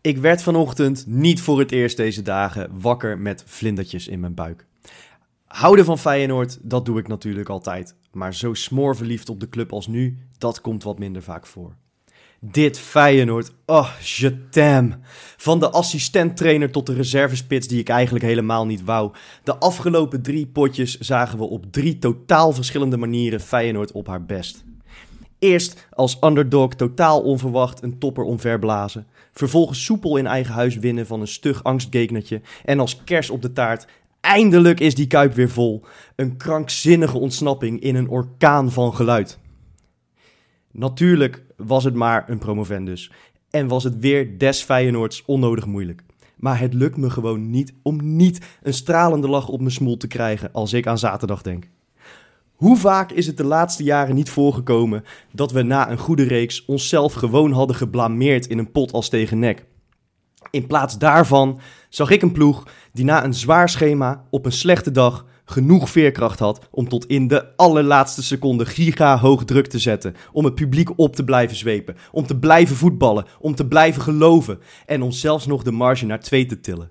Ik werd vanochtend niet voor het eerst deze dagen wakker met vlindertjes in mijn buik. Houden van Feyenoord, dat doe ik natuurlijk altijd. Maar zo smoorverliefd op de club als nu, dat komt wat minder vaak voor. Dit Feyenoord, oh, je. Van de assistenttrainer tot de reservespits die ik eigenlijk helemaal niet wou. De afgelopen drie potjes zagen we op drie totaal verschillende manieren Feyenoord op haar best. Eerst als underdog totaal onverwacht een topper omverblazen. Vervolgens soepel in eigen huis winnen van een stug angstgeknertje. En als kers op de taart, eindelijk is die kuip weer vol. Een krankzinnige ontsnapping in een orkaan van geluid. Natuurlijk was het maar een promovendus. En was het weer des Feyenoords onnodig moeilijk. Maar het lukt me gewoon niet om niet een stralende lach op mijn smoel te krijgen als ik aan zaterdag denk. Hoe vaak is het de laatste jaren niet voorgekomen dat we na een goede reeks onszelf gewoon hadden geblameerd in een pot als tegen nek? In plaats daarvan zag ik een ploeg die na een zwaar schema op een slechte dag genoeg veerkracht had om tot in de allerlaatste seconde giga hoog druk te zetten, om het publiek op te blijven zwepen, om te blijven voetballen, om te blijven geloven en om zelfs nog de marge naar twee te tillen.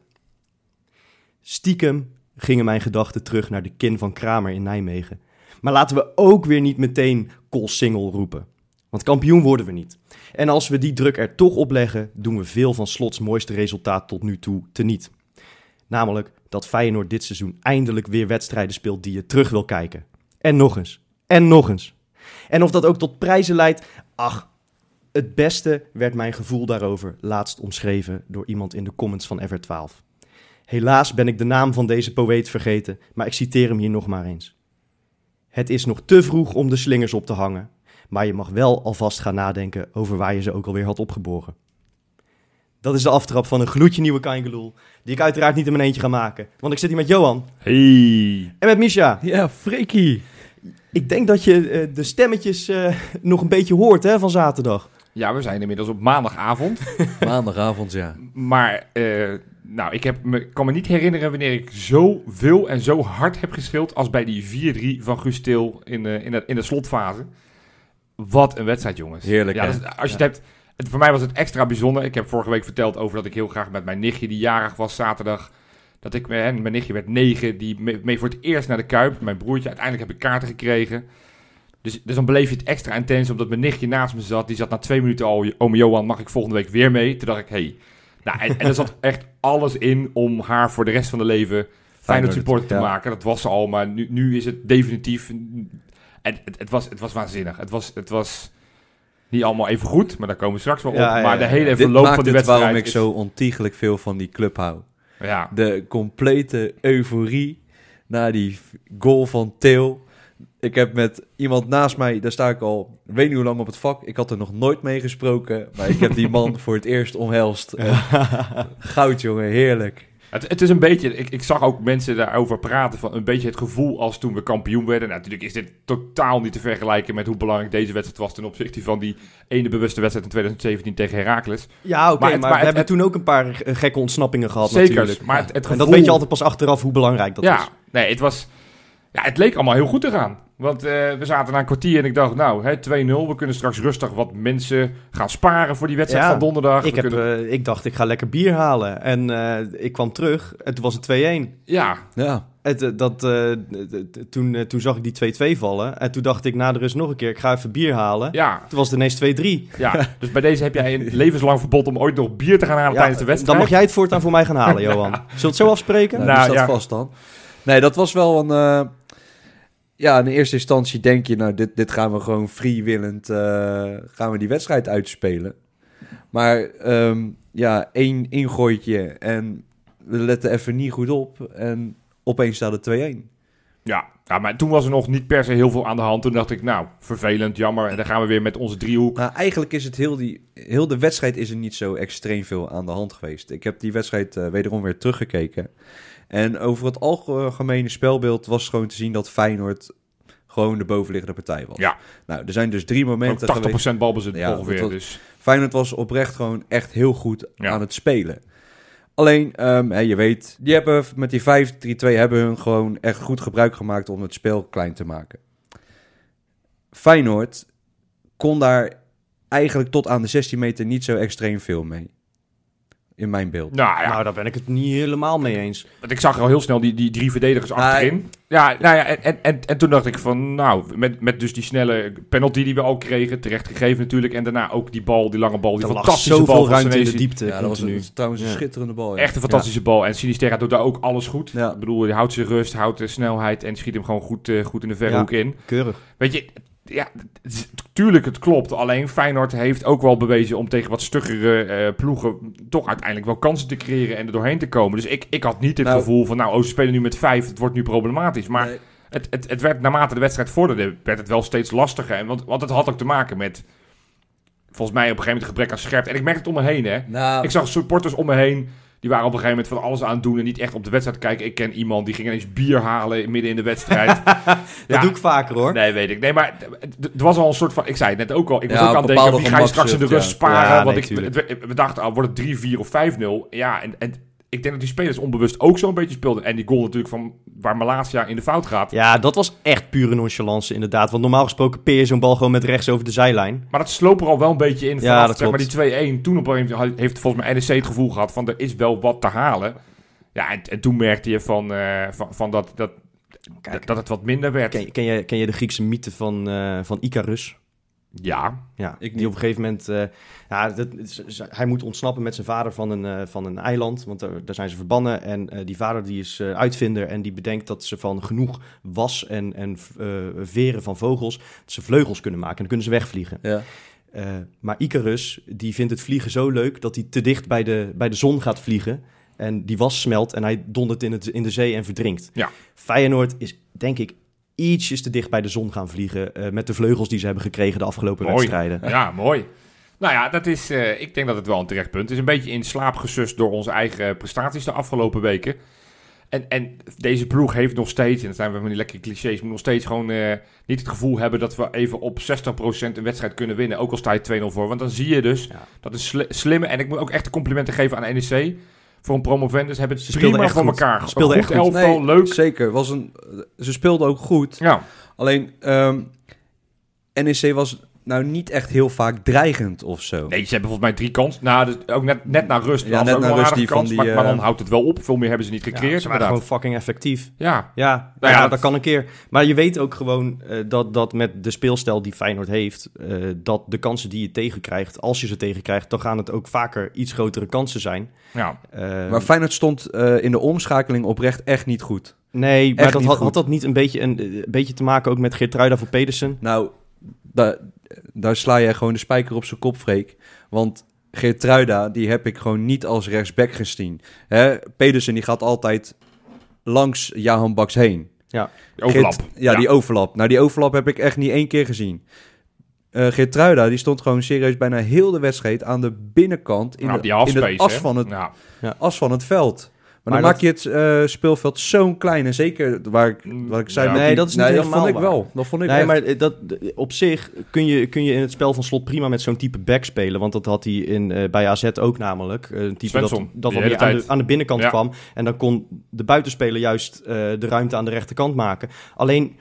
Stiekem gingen mijn gedachten terug naar de kin van Kramer in Nijmegen. Maar laten we ook weer niet meteen single roepen. Want kampioen worden we niet. En als we die druk er toch op leggen, doen we veel van Slots mooiste resultaat tot nu toe teniet. Namelijk dat Feyenoord dit seizoen eindelijk weer wedstrijden speelt die je terug wil kijken. En nog eens. En nog eens. En of dat ook tot prijzen leidt, ach, het beste werd mijn gevoel daarover laatst omschreven door iemand in de comments van Ever 12. Helaas ben ik de naam van deze poëet vergeten, maar ik citeer hem hier nog maar eens. Het is nog te vroeg om de slingers op te hangen, maar je mag wel alvast gaan nadenken over waar je ze ook alweer had opgeboren. Dat is de aftrap van een gloedje nieuwe Kaingeloel, die ik uiteraard niet in mijn eentje ga maken. Want ik zit hier met Johan Hey. en met Misha. Ja, Freekie. Ik denk dat je eh, de stemmetjes eh, nog een beetje hoort hè, van zaterdag. Ja, we zijn inmiddels op maandagavond. Maandagavond, ja. maar eh, nou, ik heb me, kan me niet herinneren wanneer ik zo veel en zo hard heb geschild als bij die 4-3 van Guus Til in, de in, de, in de slotfase. Wat een wedstrijd, jongens. Heerlijk, Ja, hè? dat is- als je Ja. het hebt, het, voor mij was het extra bijzonder. Ik heb vorige week verteld over dat ik heel graag met mijn nichtje, die jarig was zaterdag, dat ik, eh, en mijn nichtje werd negen, die mee, mee voor het eerst naar de Kuip. Mijn broertje, uiteindelijk heb ik kaarten gekregen. Dus, dus dan beleef je het extra intens, omdat mijn nichtje naast me zat. Die zat na twee minuten al, oom Johan, mag ik volgende week weer mee? Toen dacht ik, hey. Nou, en, en er zat echt alles in om haar voor de rest van de leven Feyenoord supporter te ja. maken. Dat was ze al, maar nu, nu is het definitief. En het, het, was, het was waanzinnig. Het was, het was niet allemaal even goed, maar daar komen we straks wel op. Ja, ja, maar de hele verloop van de het wedstrijd waarom ik is- zo ontiegelijk veel van die club hou. Ja, De complete euforie na die goal van Theo. Ik heb met iemand naast mij, daar sta ik al, ik weet niet hoe lang op het vak. Ik had er nog nooit mee gesproken, maar ik heb die man voor het eerst omhelst. Goud, jongen, heerlijk. het, het is een beetje... Ik, ik zag ook mensen daarover praten van een beetje het gevoel als toen we kampioen werden. Nou, natuurlijk is dit totaal niet te vergelijken met hoe belangrijk deze wedstrijd was ten opzichte van die ene bewuste wedstrijd in 2017 tegen Heracles. Ja, oké, Maar maar, het- maar we het- hebben het- toen ook een paar gekke ontsnappingen gehad Zeker, natuurlijk. maar het, het En gevoel... dat weet je altijd pas achteraf hoe belangrijk dat ja, is. nee, het was... Ja, het leek allemaal heel goed te gaan. Want eh, we zaten na een kwartier en ik dacht, nou, hè, 2-0. We kunnen straks rustig wat mensen gaan sparen voor die wedstrijd Ja, van donderdag. Ik, heb, kunnen- eh, ik dacht, ik ga lekker bier halen. En eh, ik kwam terug en toen was het 2-1. ja, Ja, Het, dat, eh, toen, toen zag ik die 2-2 vallen. En toen dacht ik na de rust nog een keer, ik ga even bier halen. ja, Toen was het ineens 2-3. ja. dus bij deze heb jij een levenslang verbod om ooit nog bier te gaan halen Ja, tijdens de wedstrijd. dan mag jij het voortaan voor mij gaan halen, Johan. Zullen we het zo afspreken? nou, Nou, ja. vast dan. Nee, dat was wel een... eh, ja, in eerste instantie denk je, nou, dit, dit gaan we gewoon freewillend, eh, gaan we die wedstrijd uitspelen. Maar ehm, ja, één ingooitje en we letten even niet goed op en opeens staat het 2-1. Ja, ja, maar toen was er nog niet per se heel veel aan de hand. Toen dacht ik, nou, vervelend, jammer. En dan gaan we weer met onze driehoek. Nou, eigenlijk is het heel, die, heel de wedstrijd is er niet zo extreem veel aan de hand geweest. Ik heb die wedstrijd eh, wederom weer teruggekeken. En over het algemene spelbeeld was gewoon te zien dat Feyenoord gewoon de bovenliggende partij was. Ja. Nou, er zijn dus drie Ook momenten geweest. 80% balbezit Ja, ongeveer. was- Dus Feyenoord was oprecht gewoon echt heel goed Ja. aan het spelen. Alleen, ehm, hè, je weet, die hebben met die 5-3-2 hebben hun gewoon echt goed gebruik gemaakt om het spel klein te maken. Feyenoord kon daar eigenlijk tot aan de 16 meter niet zo extreem veel mee. In mijn beeld. nou ja, Nou, daar ben ik het niet helemaal mee eens. want ik zag al heel snel die, die drie verdedigers Ah, achterin. Ja, nou ja, en, en, en, en toen dacht ik van, nou, met, met dus die snelle penalty die we al kregen, terecht gegeven natuurlijk. En daarna ook die bal, die lange bal, die Er lag fantastische bal ruimte in de diepte. ja, dat was een, trouwens een Ja. schitterende bal. ja. Echt een fantastische bal. En Sinisterra doet daar ook alles goed. Ja. Ik bedoel, hij houdt zijn rust, houdt de snelheid en schiet hem gewoon goed, eh, goed in de verre Ja. hoek in. Keurig. Weet je, ja, tuurlijk, het klopt. Alleen Feyenoord heeft ook wel bewezen om tegen wat stuggere eh, ploegen toch uiteindelijk wel kansen te creëren en er doorheen te komen. Dus ik, ik had niet het Nou- gevoel van, nou, oh, ze spelen nu met vijf, het wordt nu problematisch. Maar Nee. het, het, het werd, naarmate de wedstrijd vorderde, werd het wel steeds lastiger. En want, want het had ook te maken met, volgens mij op een gegeven moment gebrek aan scherpte. En ik merk het om me heen, hè. Nou, Ik zag supporters om me heen. Die waren op een gegeven moment van alles aan het doen en niet echt op de wedstrijd kijken. Ik ken iemand die ging ineens bier halen midden in de wedstrijd. Dat Ja. doe ik vaker hoor. Nee, weet ik. Nee, maar er was al een soort van... Ik zei het net ook al. Ik was Ja, ook aan het denken, wie ga je straks in de rust sparen? want nee, ik, we dachten, al wordt het 3, 4 of 5-0. Ja, en, en ik denk dat die spelers onbewust ook zo'n beetje speelden. En die goal natuurlijk van waar Malasia in de fout gaat. Ja, dat was echt pure nonchalance inderdaad. Want normaal gesproken peer je zo'n bal gewoon met rechts over de zijlijn. Maar dat sloop er al wel een beetje in Ja, dat zeg maar, klopt. die 2-1. Toen op een gegeven moment heeft volgens mij NEC het gevoel gehad van er is wel wat te halen. Ja, en, en toen merkte je van, eh, van, van dat, dat, Kijk. dat het wat minder werd. Ken, je- ken, je, ken je de Griekse mythe van, eh, van Icarus? Ja, Ja, Ik die niet. op een gegeven moment... eh, ja, dat, hij moet ontsnappen met zijn vader van een, eh, van een eiland, want daar, daar zijn ze verbannen. En eh, die vader die is uitvinder en die bedenkt dat ze van genoeg was en, en veren van vogels... dat ze vleugels kunnen maken en dan kunnen ze wegvliegen. ja. Maar Icarus, die vindt het vliegen zo leuk dat hij te dicht bij de, bij de zon gaat vliegen. En die was smelt en hij dondert in, het, in de zee en verdrinkt. Ja. Feyenoord is, denk ik, ietsjes te dicht bij de zon gaan vliegen... eh, met de vleugels die ze hebben gekregen de afgelopen Mooi. wedstrijden. ja, mooi. Nou ja, dat is, eh, ik denk dat het wel een terecht punt is. Een beetje in slaap gesust door onze eigen prestaties de afgelopen weken. En, en deze ploeg heeft nog steeds, en dat zijn we van die lekkere clichés, moet nog steeds gewoon eh, niet het gevoel hebben dat we even op 60% een wedstrijd kunnen winnen. Ook al sta je 2-0 voor. Want dan zie je dus, Ja. dat is sli- slimme. En ik moet ook echt complimenten geven aan NEC. Voor een promovendus hebben Ze prima echt voor goed. elkaar. Ze speelden Een echt elftal, leuk. Zeker. Was een, ze speelden ook goed. Ja, Alleen, ehm, NEC was nou niet echt heel vaak dreigend of zo. Nee, ze hebben volgens mij drie kansen. Nou, dus ook net, net naar rust. Ja, net naar rust die van die, maar, maar eh, dan houdt het wel op. Veel meer hebben ze niet Ja, gecreëerd. ze waren gewoon fucking effectief. Ja, Ja, Nou ja, ja, dat kan een keer. Maar je weet ook gewoon eh, dat, dat met de speelstijl die Feyenoord heeft, eh, dat de kansen die je tegenkrijgt, als je ze tegenkrijgt, dan gaan het ook vaker iets grotere kansen zijn. ja. Eh, Maar Feyenoord stond eh, in de omschakeling oprecht echt niet goed. nee, maar echt dat had, goed. had dat niet een beetje, een, een beetje te maken ook met Geertruida voor Pedersen? Nou, da- daar sla jij gewoon de spijker op zijn kop, Freek. Want Geertruida, die heb ik gewoon niet als rechtsback gezien. Hè? Pedersen, die gaat altijd langs Jahan Baks heen. Die overlap. Geert- ja, die overlap. Nou, die overlap heb ik echt niet één keer gezien. Eh Geertruida, die stond gewoon serieus bijna heel de wedstrijd aan de binnenkant in, Nou, de, in het as van het, Ja. as van het veld. Maar, Maar dan dat- maak je het eh, speelveld zo'n klein. En zeker waar ik, waar ik zei... Ja. Nee, die- dat is niet dat helemaal vond ik waar. wel. Dat vond ik Nee, echt. maar eh, dat, op zich kun je, kun je in het spel van slot prima met zo'n type back spelen. Want dat had hij in, eh, bij AZ ook namelijk. Eh, Een type dat, Svensson, dat die wat aan de, aan de binnenkant Ja. kwam. En dan kon de buitenspeler juist eh, de ruimte aan de rechterkant maken. Alleen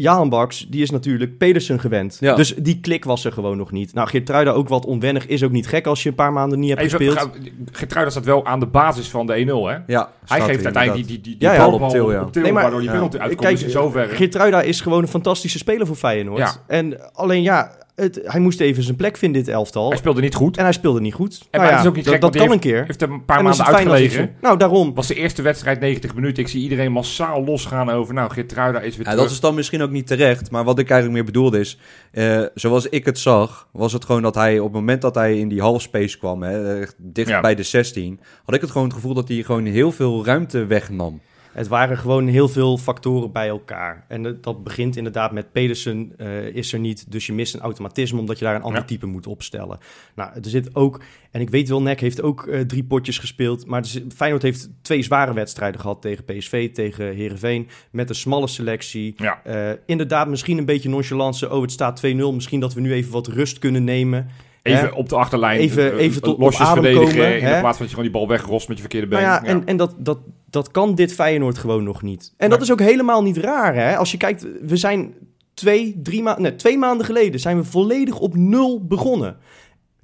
Jaan Baks, die is natuurlijk Pedersen gewend. Ja. Dus die klik was er gewoon nog niet. Nou, Geertruida ook wat onwennig. Is ook niet gek als je een paar maanden niet hebt Even, gespeeld. Getruida staat wel aan de basis van de 1-0, hè? Ja, Hij geeft uiteindelijk die, die, die, die Ja, ja, bal op op til, ja. op til, Nee, maar- waardoor die ja. penalty uitkomt. Kijk, dus in zoverre. Geertruida is gewoon een fantastische speler voor Feyenoord. Ja. En alleen ja, het, hij moest even zijn plek vinden in dit elftal. Hij speelde niet goed. En hij speelde niet goed. En Nou ja, het is ook niet dat, gek, dat want kan een die keer. heeft een paar maanden uitgelegen. Nou, daarom. was de eerste wedstrijd 90 minuten. Ik zie iedereen massaal losgaan over... Nou, Geertruida is weer Ja, terug. dat is dan misschien ook niet terecht. Maar wat ik eigenlijk meer bedoelde is... eh, zoals ik het zag, was het gewoon dat hij... op het moment dat hij in die halfspace kwam... Hè, dicht Ja. bij de 16... had ik het gewoon het gevoel dat hij gewoon heel veel ruimte wegnam. Het waren gewoon heel veel factoren bij elkaar. En dat- begint inderdaad met Pedersen eh, is er niet. Dus je mist een automatisme omdat je daar een ander Ja. type moet opstellen. Nou, er zit ook... En ik weet wel, NEC heeft ook eh, drie potjes gespeeld. Maar zit- Feyenoord heeft twee zware wedstrijden gehad tegen PSV, tegen Herenveen. Met een smalle selectie. Ja. Eh, inderdaad, misschien een beetje nonchalance. Oh, het staat 2-0. Misschien dat we nu even wat rust kunnen nemen. Even Hè? op de achterlijn. Even- eh, even tot op losjes verdedigen. komen, in hè? plaats van dat je gewoon die bal wegrost met je verkeerde been. Nou ja, Ja. en, en dat, dat, dat kan dit Feyenoord gewoon nog niet. En dat is ook helemaal niet raar, hè? Als je kijkt, we zijn twee, drie maanden, nee, twee maanden geleden zijn we volledig op nul begonnen.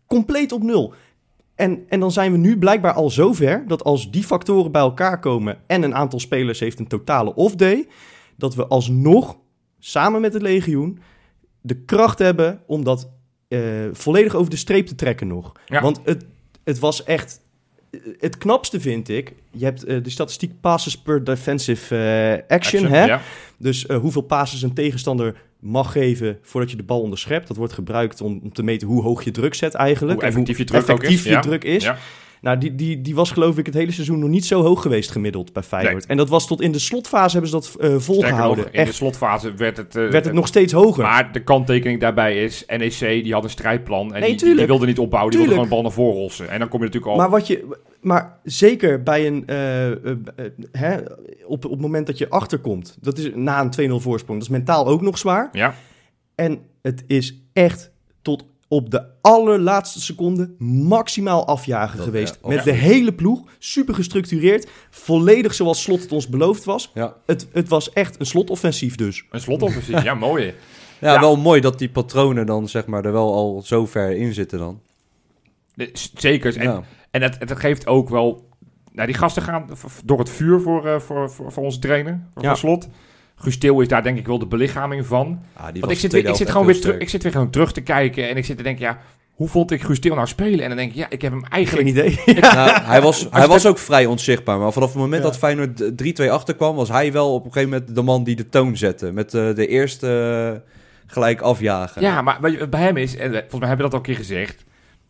Compleet op nul. En, en dan zijn we nu blijkbaar al zover dat als die factoren bij elkaar komen en een aantal spelers heeft een totale off-day, dat we alsnog samen met het legioen de kracht hebben om dat eh, volledig over de streep te trekken nog. Ja. Want het, het was echt het knapste vind ik, je hebt eh, de statistiek passes per defensive eh, action, hè? Ja. Dus eh, hoeveel passes een tegenstander mag geven voordat je de bal onderschept. Dat wordt gebruikt om, om te meten hoe hoog je druk zet eigenlijk. Hoe En effectief je druk ook is. je Ja. druk is. Nou, die, die, die was geloof ik het hele seizoen nog niet zo hoog geweest gemiddeld bij Feyenoord. Nee. En dat was tot in de slotfase hebben ze dat eh, volgehouden. nog, in de Echt, slotfase werd het... eh, werd het nog steeds hoger. Maar de kanttekening daarbij is, NEC die had een strijdplan en Nee, die, die, wilde niet opbouwen, die wilde gewoon de bal naar voren rossen. En dan kom je natuurlijk al... Maar, wat je, maar zeker bij een, eh, hè, op, op het moment dat je achterkomt, dat is na een 2-0 voorsprong, dat is mentaal ook nog zwaar. ja, En het is echt op de allerlaatste seconde maximaal afjagen Dat- geweest. ja, Met de hele ploeg, super gestructureerd, volledig zoals Slot het ons beloofd was. Ja. Het, het was echt een slotoffensief dus. een slotoffensief. ja, mooi. Ja, Ja. wel mooi dat die patronen dan zeg maar er wel al zo ver in zitten dan. Zeker. En, Ja. en het, het geeft ook wel... Nou, die gasten gaan door het vuur voor, eh, voor, voor, voor onze trainer, voor Slot. Guus Til is daar denk ik wel de belichaming van. Ah, Want ik zit, weer, ik, zit gewoon weer terug, ik zit weer gewoon terug te kijken en ik zit te denken, ja, hoe vond ik Guus Til nou spelen? En dan denk ik, ja, ik heb hem Geen eigenlijk... idee. sterk. Nou, hij was, hij was ook vrij onzichtbaar. Maar vanaf het moment Ja. dat Feyenoord 3-2 achterkwam... was hij wel op een gegeven moment de man die de toon zette. Met eh, de eerste eh, gelijk afjagen. Ja, maar bij hem is, en eh, volgens mij hebben we dat al een keer gezegd,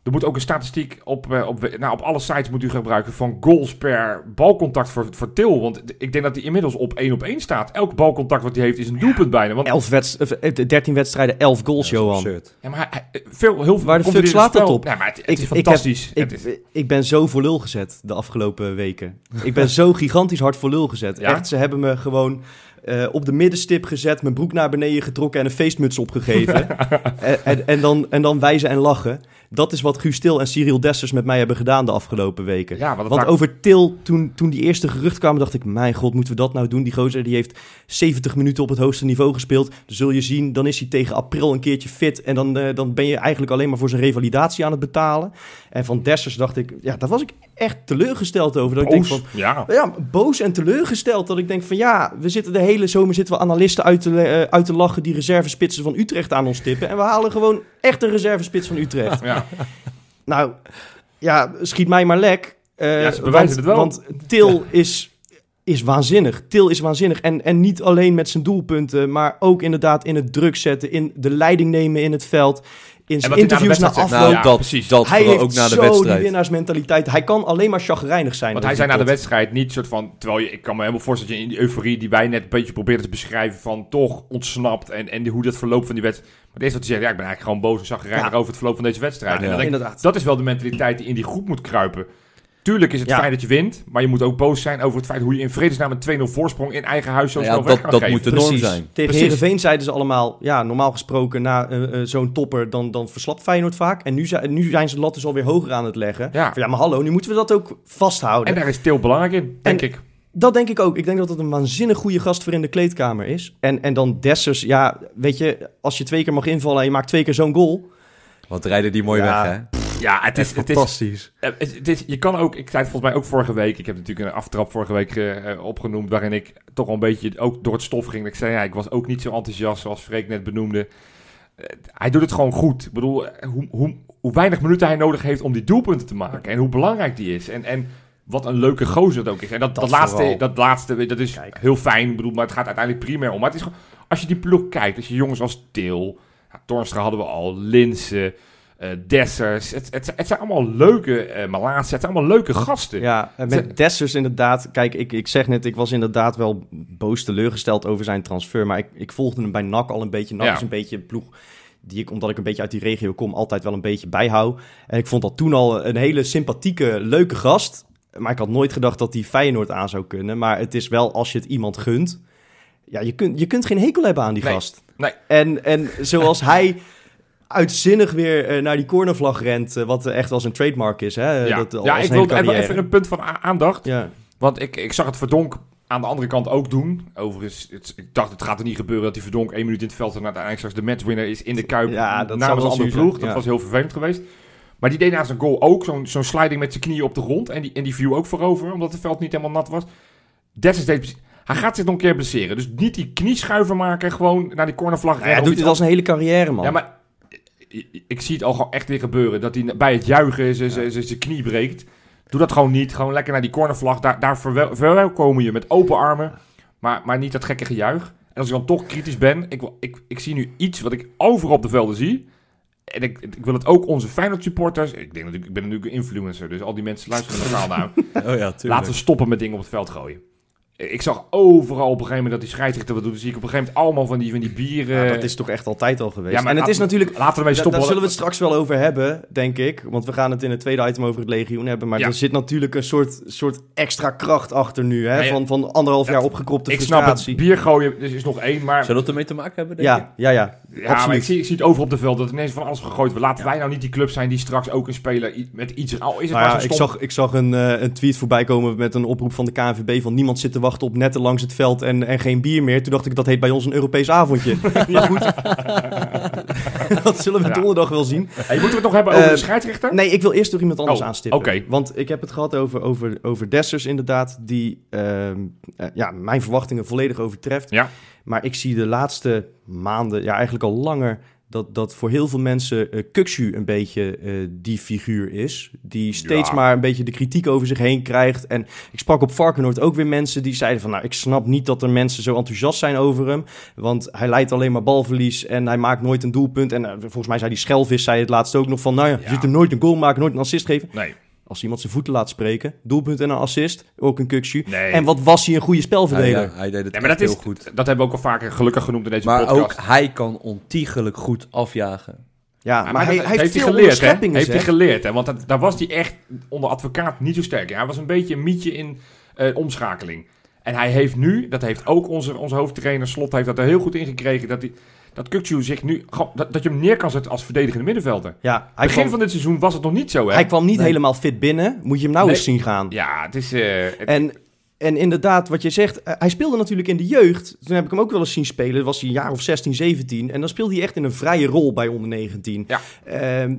er moet ook een statistiek op, eh, op, nou, op alle sites moet u gebruiken van goals per balcontact voor, voor Til. Want ik denk dat hij inmiddels op 1 op 1 staat. Elk balcontact wat hij heeft is een doelpunt bijna. Want, Elf wedst- eh, eh, 13 wedstrijden, 11 goals, Ja, dat is Johan. absurd. ja, maar hij, veel, heel veel Waar de fuck slaat het spel. op? Nee, maar het, het Ik- is ik heb- fantastisch. Ik, Het is- ik ben zo voor lul gezet de afgelopen weken. Ik ben zo gigantisch hard voor lul gezet. Ja? Echt, ze hebben me gewoon eh, op de middenstip gezet, mijn broek naar beneden getrokken en een feestmuts opgegeven. en, en, en, dan, en dan wijzen en lachen. Dat is wat Guus Til en Cyril Dessers met mij hebben gedaan de afgelopen weken. ja, want over Til, toen, toen die eerste gerucht kwamen, dacht ik... mijn god, moeten we dat nou doen? Die gozer die heeft 70 minuten op het hoogste niveau gespeeld. Dan zul je zien, dan is hij tegen april een keertje fit... en dan, eh, dan ben je eigenlijk alleen maar voor zijn revalidatie aan het betalen. En van Dessers dacht ik... ja, daar was ik echt teleurgesteld over. Dat ik denk van, ja. ja, boos en teleurgesteld. Dat ik denk van ja, we zitten de hele zomer zitten we analisten uit te, eh, uit te lachen... die reservespitsen van Utrecht aan ons tippen. En we halen gewoon echt een reservespits van Utrecht. Ja. Nou, ja, schiet mij maar lek. Eh, Ja, ze bewijzen het wel. Want Til is, is waanzinnig. Til is waanzinnig. En, en niet alleen met zijn doelpunten, maar ook inderdaad in het druk zetten, in de leiding nemen in het veld, in zijn na interviews na afloop. Nou, Ja, dat, precies. dat hij heeft ook na de zo die wedstrijd. winnaarsmentaliteit. Hij kan alleen maar chagrijnig zijn. Want hij zei die na de wedstrijd niet soort van... Terwijl je, ik kan me helemaal voorstellen dat je in die euforie die wij net een beetje probeerden te beschrijven... van toch ontsnapt en, en hoe dat verloop van die wedstrijd... Maar het eerste wat hij zegt, ja, ik ben eigenlijk gewoon boos en zagrijnig Ja. over het verloop van deze wedstrijd. Ja, en dan denk ik, inderdaad. dat is wel de mentaliteit die in die groep moet kruipen. Tuurlijk is het Ja. fijn dat je wint, maar je moet ook boos zijn over het feit hoe je in vredesnaam een 2-0 voorsprong in eigen huis zo Ja, snel dat- weg kan dat geven. moet de norm zijn. Tegen. Heerenveen zeiden ze allemaal, ja, normaal gesproken na eh, eh, zo'n topper, dan, dan verslapt Feyenoord vaak. En nu, zijn nu zijn ze de lat dus alweer hoger aan het leggen. Ja. Van, ja, maar hallo, nu moeten we dat ook vasthouden. En daar is Til belangrijk in, denk En- ik. Dat denk ik ook. Ik denk dat het een waanzinnig goede gast voor in de kleedkamer is. En, en dan Dessers, ja, weet je, als je twee keer mag invallen en je maakt twee keer zo'n goal. Wat rijden die mooi Ja. weg, hè? Ja, het is, het fantastisch. Eh, het, het is, je kan ook, ik zei het volgens mij ook vorige week, ik heb natuurlijk een aftrap vorige week eh, eh, opgenoemd, waarin ik toch wel een beetje ook door het stof ging. Ik zei, ja, ik was ook niet zo enthousiast zoals Freek net benoemde. Hij doet het gewoon goed. Ik bedoel, hoe, hoe, hoe weinig minuten hij nodig heeft om die doelpunten te maken en hoe belangrijk die is. En, en wat een leuke gozer het ook is. En dat, dat, Dat laatste, vooral. dat laatste, dat is Kijk. heel fijn, bedoel, maar het gaat uiteindelijk primair om. Maar het is gewoon, als je die ploeg kijkt, als je jongens als Til, ja, hadden we al, Linsen, eh Dessers. Het, het, het zijn allemaal leuke Malaatse, het zijn allemaal leuke gasten. Ja, en met Dessers inderdaad. Kijk, ik, ik zeg net, ik was inderdaad wel boos teleurgesteld over zijn transfer. Maar ik, ik volgde hem bij NAC al een beetje. NAC Ja. is een beetje een ploeg die ik, omdat ik een beetje uit die regio kom, altijd wel een beetje bijhoud. En ik vond dat toen al een hele sympathieke, leuke gast. Maar ik had nooit gedacht dat hij Feyenoord aan zou kunnen. Maar het is wel, als je het iemand gunt... Ja, je kunt, je kunt geen hekel hebben aan die Nee. gast. Nee. En, en zoals hij uitzinnig weer eh, naar die cornervlag rent... eh, wat echt als een trademark is, hè? ja, Dat, al ja zijn ik wil even, even een punt van aandacht. Ja. Want ik, ik zag het Verdonk aan de andere kant ook doen. Overigens, het, ik dacht het gaat er niet gebeuren dat die Verdonk één minuut in het veld en uiteindelijk straks de matchwinner is in de Kuip Ja, dat namens een andere ploeg. zijn, Dat ja. was heel vervelend geweest. Maar die deed na zijn goal ook zo'n zo'n sliding met zijn knieën op de grond. En die, en die viel ook voorover, omdat het veld niet helemaal nat was. Dessers deed Hij gaat zich nog een keer blesseren. Dus niet die knieschuiver maken, gewoon naar die cornervlag Nou ja, rennen hij of doet het als een hele carrière, man. ja, maar ik- zie het al gewoon echt weer gebeuren. Dat hij bij het juichen zijn knie breekt. Doe dat gewoon niet. Gewoon lekker naar die cornervlag. Daar, daar verwel- verwelkomen je met open armen. Maar, maar niet dat gekke gejuich. En als ik dan toch kritisch ben. Ik, wil- ik, ik zie nu iets wat ik overal op de velden zie. En ik, ik wil het ook onze Feyenoord supporters. Ik, denk dat ik, ik ben natuurlijk een influencer. Dus al die mensen luisteren naar me. Oh ja, tuurlijk. Laten we stoppen met dingen op het veld gooien. Ik zag overal op een gegeven moment dat die scheidsrechter wat doet. Dan zie ik op een gegeven moment allemaal van die, van die bieren. Ja, dat is toch echt altijd al geweest. Ja, maar en het laten is natuurlijk... Laten we ermee da- stoppen. daar zullen we het straks wel over hebben, denk ik. Want we gaan het in het tweede item over het legioen hebben. Maar Ja. er zit natuurlijk een soort, soort extra kracht achter nu. Hè? Ja, ja. Van, van anderhalf jaar opgekropte ik snap frustratie. het. Bier gooien dus is nog één, maar... Zou dat ermee te maken hebben, denk je? Ja, ja, ja. Ja, maar ik zie, ik zie het overal op de veld dat ineens van alles gegooid wordt. Laten wij nou niet die club zijn die straks ook een speler met iets... Al is het Nou maar ja, zo ik, zag, ik zag een, eh, een tweet voorbij komen met een oproep van de KNVB van niemand zit te wachten op netten langs het veld en, en geen bier meer. Toen dacht ik, dat heet bij ons een Europees avondje. maar goed, dat zullen we donderdag wel zien. Moeten we het nog hebben over de scheidsrechter? Nee, ik wil eerst nog iemand anders Oh, aanstippen. Want ik heb het gehad over, over, over Dessers inderdaad, die ehm, eh, ja, mijn verwachtingen volledig overtreft. Ja. Maar ik zie de laatste maanden, ja eigenlijk al langer, dat, dat voor heel veel mensen Kukshu een beetje eh, die figuur is. Die steeds Ja. maar een beetje de kritiek over zich heen krijgt. En ik sprak op Varkenoord ook weer mensen die zeiden van... nou, ik snap niet dat er mensen zo enthousiast zijn over hem. Want hij leidt alleen maar balverlies en hij maakt nooit een doelpunt. En eh, volgens mij zei die Schelvis zei het laatst ook nog van... nou ja, je ziet hem nooit een goal maken, nooit een assist geven. Nee. Als iemand zijn voeten laat spreken, doelpunt en een assist, ook een Kukshu. Nee. En wat was hij een goede spelverdeler. ja, hij deed het Nee, maar dat, is, heel goed. dat hebben we ook al vaker gelukkig genoemd in deze Maar ook podcast. hij kan ontiegelijk goed afjagen. Ja, maar, hij, hij heeft veel geleerd, hè? Heeft hij geleerd, hè? Want dat, daar was hij echt onder advocaat niet zo sterk. Hij was een beetje een mietje in eh, omschakeling. En hij heeft nu, dat heeft ook onze, onze hoofdtrainer Slot heeft dat er heel goed in gekregen, dat, hij, dat Kukçu zich nu, dat, dat je hem neer kan zetten als verdedigende middenvelder. Ja, hij Begin kwam, van dit seizoen was het nog niet zo, hè? hij kwam niet Nee. helemaal fit binnen. Moet je hem nou Nee. eens zien gaan. Ja, het is... eh, het- En, en inderdaad, wat je zegt, eh, hij speelde natuurlijk in de jeugd. Toen heb ik hem ook wel eens zien spelen. Dat was hij een jaar of 16, 17. En dan speelde hij echt in een vrije rol bij onder 19. Ja. Ehm,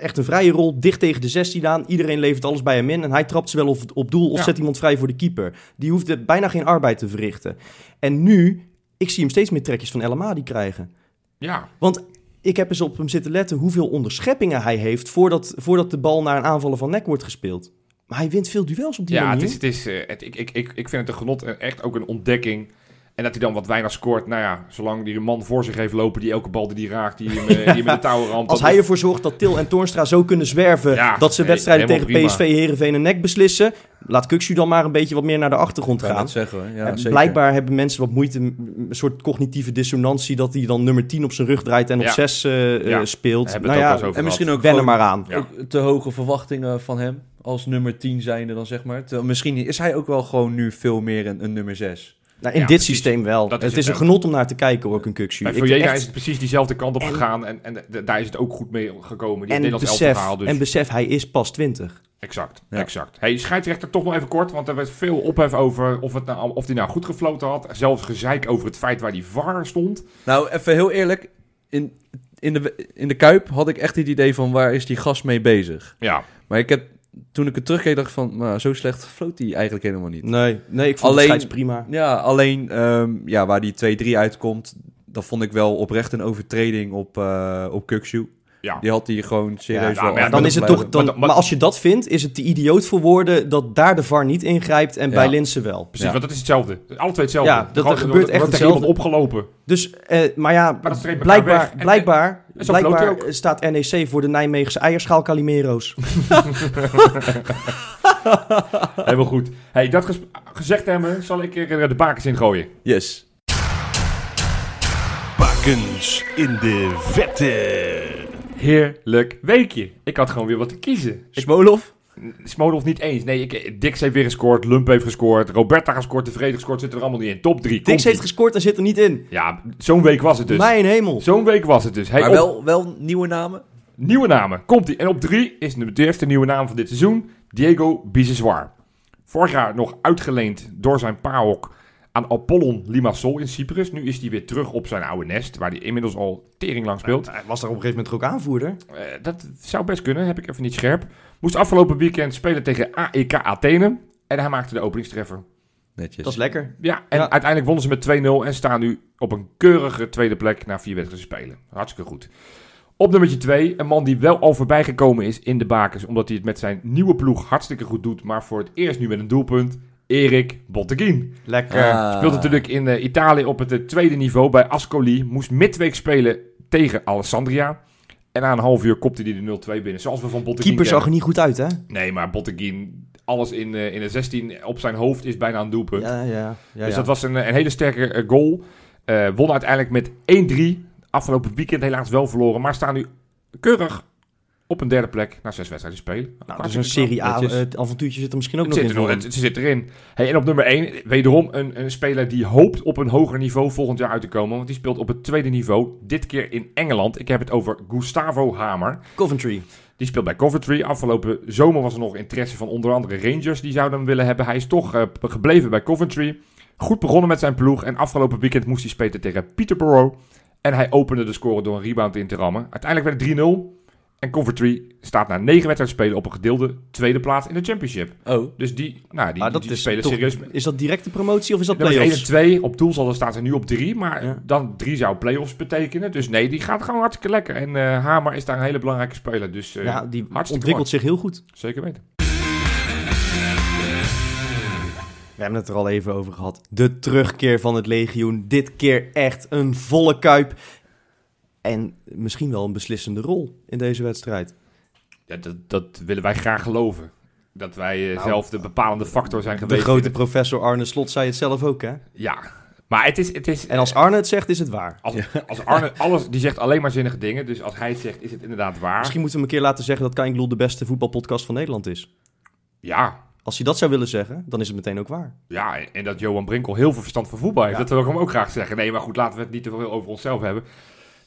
echt een vrije rol, dicht tegen de 16 aan. Iedereen levert alles bij hem in. En hij trapt ze wel op, op doel of Ja. zet iemand vrij voor de keeper. Die hoefde bijna geen arbeid te verrichten. En nu, ik zie hem steeds meer trekjes van El Amadi krijgen. ja, Want ik heb eens op hem zitten letten hoeveel onderscheppingen hij heeft... voordat, voordat de bal naar een aanvaller van nek wordt gespeeld. Maar hij wint veel duels op die ja manier. het is, het is, eh, het, ik, ik, ik, ik vind het een genot en echt ook een ontdekking. En dat hij dan wat weinig scoort. Nou ja, zolang hij een man voor zich heeft lopen die elke bal die hij raakt, die hem, eh, die hem in de touwen ramt. Als dat hij is- ervoor zorgt dat Til en Toornstra zo kunnen zwerven... Ja, dat ze wedstrijden tegen PSV, Herenveen en NEC beslissen... laat Kukshu dan maar een beetje wat meer naar de achtergrond gaan. het zeggen hoor. Ja, En blijkbaar hebben mensen wat moeite... een soort cognitieve dissonantie... dat hij dan nummer 10 op zijn rug draait en op Ja. 6 eh, Ja, eh, speelt. Nou ja, En misschien ook wen gewoon maar aan. Ook te hoge verwachtingen van hem. Als nummer 10 zijnde dan zeg maar. Terwijl misschien is hij ook wel gewoon nu veel meer een, een nummer 6. Nou, in Ja, dit precies. systeem wel. Dat is het is een genot om naar te kijken, ook een Kukshu. Bij echt- is het precies diezelfde kant op En- gegaan. En, en de- daar is het ook goed mee gekomen. Die en Nederlands besef. Dus en besef, hij is pas 20. exact, Ja. exact. Hey, scheidsrechter toch nog even kort. Want er werd veel ophef over of, het nou, of hij nou goed gefloten had. Zelfs gezeik over het feit waar die VAR stond. Nou, even heel eerlijk. In, in, de, in de Kuip had ik echt het idee van waar is die gast mee bezig. Ja, Maar ik heb, toen ik het terugkeek dacht ik van, zo slecht floot hij eigenlijk helemaal niet. Nee, nee ik vond Alleen- scheids prima. Ja, alleen ehm, ja, waar die 2-3 uitkomt, dat vond ik wel oprecht een overtreding op, eh op Kukshoe. Ja. Die had hij gewoon serieus Ja, wel maar dan is het toch, dan, Maar als je dat vindt, is het te idioot voor woorden dat daar de VAR niet ingrijpt en Ja. bij Linse wel. Precies, Ja. want dat is hetzelfde. Alle twee hetzelfde. Ja, dat- er gebeurt echt hetzelfde. opgelopen. Dus, eh, maar ja, Maar blijkbaar, En- blijkbaar, en blijkbaar ook. staat NEC voor de Nijmeegse eierschaal Calimero's. Helemaal goed. Hey, dat ges- gezegd hebben, zal ik er de bakens in gooien. Yes. Bakens in de vette. Heerlijk weekje. Ik had gewoon weer wat te kiezen. Smolov? Smolov niet eens. Nee, ik, Dix heeft weer gescoord. Lump heeft gescoord. Roberta gescoord. Tevreden gescoord. Zit er allemaal niet in. Top 3. Dix heeft gescoord en zit er niet in. Ja, zo'n week was het dus. Mijn hemel. Zo'n week was het dus. Hey, maar op- wel, wel nieuwe namen? Nieuwe namen. Komt ie. En op 3 is de eerste nieuwe naam van dit seizoen. Diego Biseswar. Vorig jaar nog uitgeleend door zijn paok aan Apollon Limassol in Cyprus. Nu is hij weer terug op zijn oude nest, waar hij inmiddels al tering lang speelt. Hij was daar op een gegeven moment ook aanvoerder. Eh, dat zou best kunnen, heb ik even niet scherp. Moest afgelopen weekend spelen tegen AEK Athene. En hij maakte de openingstreffer. Netjes. Dat is lekker. Ja, en Ja. uiteindelijk wonnen ze met 2-0 en staan nu op een keurige tweede plek na vier wedstrijden spelen. Hartstikke goed. Op nummertje 2, een man die wel al voorbij gekomen is in de bakens, omdat hij het met zijn nieuwe ploeg hartstikke goed doet, maar voor het eerst nu met een doelpunt. Erik Botteguin. Lekker. Ah. Speelt natuurlijk in eh, Italië op het eh, tweede niveau bij Ascoli. Moest midweek spelen tegen Alessandria. En na een half uur kopte hij de 0-2 binnen. Zoals we van Botteguin Keeper zag er niet goed uit, hè? Nee, maar Botteguin, alles in, eh, in de 16 op zijn hoofd is bijna een doelpunt. Ja, ja. ja, dus ja. dat was een, een hele sterke eh, goal. Eh won uiteindelijk met 1-3. Afgelopen weekend helaas wel verloren. Maar staan nu keurig op een derde plek na zes wedstrijden spelen. Nou, dus een Serie A netjes. avontuurtje zit er misschien ook Het nog zit, in. er het, hem. het zit erin. Hey, en op nummer 1, wederom een, een speler die hoopt op een hoger niveau volgend jaar uit te komen. Want die speelt op het tweede niveau. Dit keer in Engeland. Ik heb het over Gustavo Hamer. Coventry. Die speelt bij Coventry. Afgelopen zomer was er nog interesse van onder andere Rangers. Die zouden hem willen hebben. Hij is toch eh, gebleven bij Coventry. Goed begonnen met zijn ploeg. En afgelopen weekend moest hij spelen tegen Peterborough. En hij opende de score door een rebound in te rammen. Uiteindelijk werd het 3-0. En Coventry staat na negen wedstrijden spelen op een gedeelde tweede plaats in de Championship. Oh, Dus die, nou, die, Maar dat die is spelen toch- serieus. Is dat directe promotie of is dat Nummers 1 en play-offs? 2. Op doelsaldo staan ze nu op 3. Maar Ja. dan 3 zou play-offs betekenen. Dus nee, die gaat gewoon hartstikke lekker. En eh, Hamer is daar een hele belangrijke speler. Dus eh, Ja, die ontwikkelt zich heel goed. zeker weten. We hebben het er al even over gehad. De terugkeer van het legioen. Dit keer echt een volle kuip. En misschien wel een beslissende rol in deze wedstrijd. Ja, dat, dat willen wij graag geloven. Dat wij eh, Nou, zelf de bepalende factor zijn De geweest. grote in professor Arne Slot zei het zelf ook, hè? Ja, maar het is... Het is En als Arne het zegt, is het waar. als, als Arne alles... Die zegt alleen maar zinnige dingen. Dus als hij het zegt, is het inderdaad waar. Misschien moeten we hem een keer laten zeggen dat Kainglul de beste voetbalpodcast van Nederland is. Ja, Als hij dat zou willen zeggen, dan is het meteen ook waar. Ja, en dat Johan Brinkel heel veel verstand van voetbal heeft. Ja. Dat wil ik hem ook graag zeggen. Nee, maar goed, laten we het niet te veel over onszelf hebben.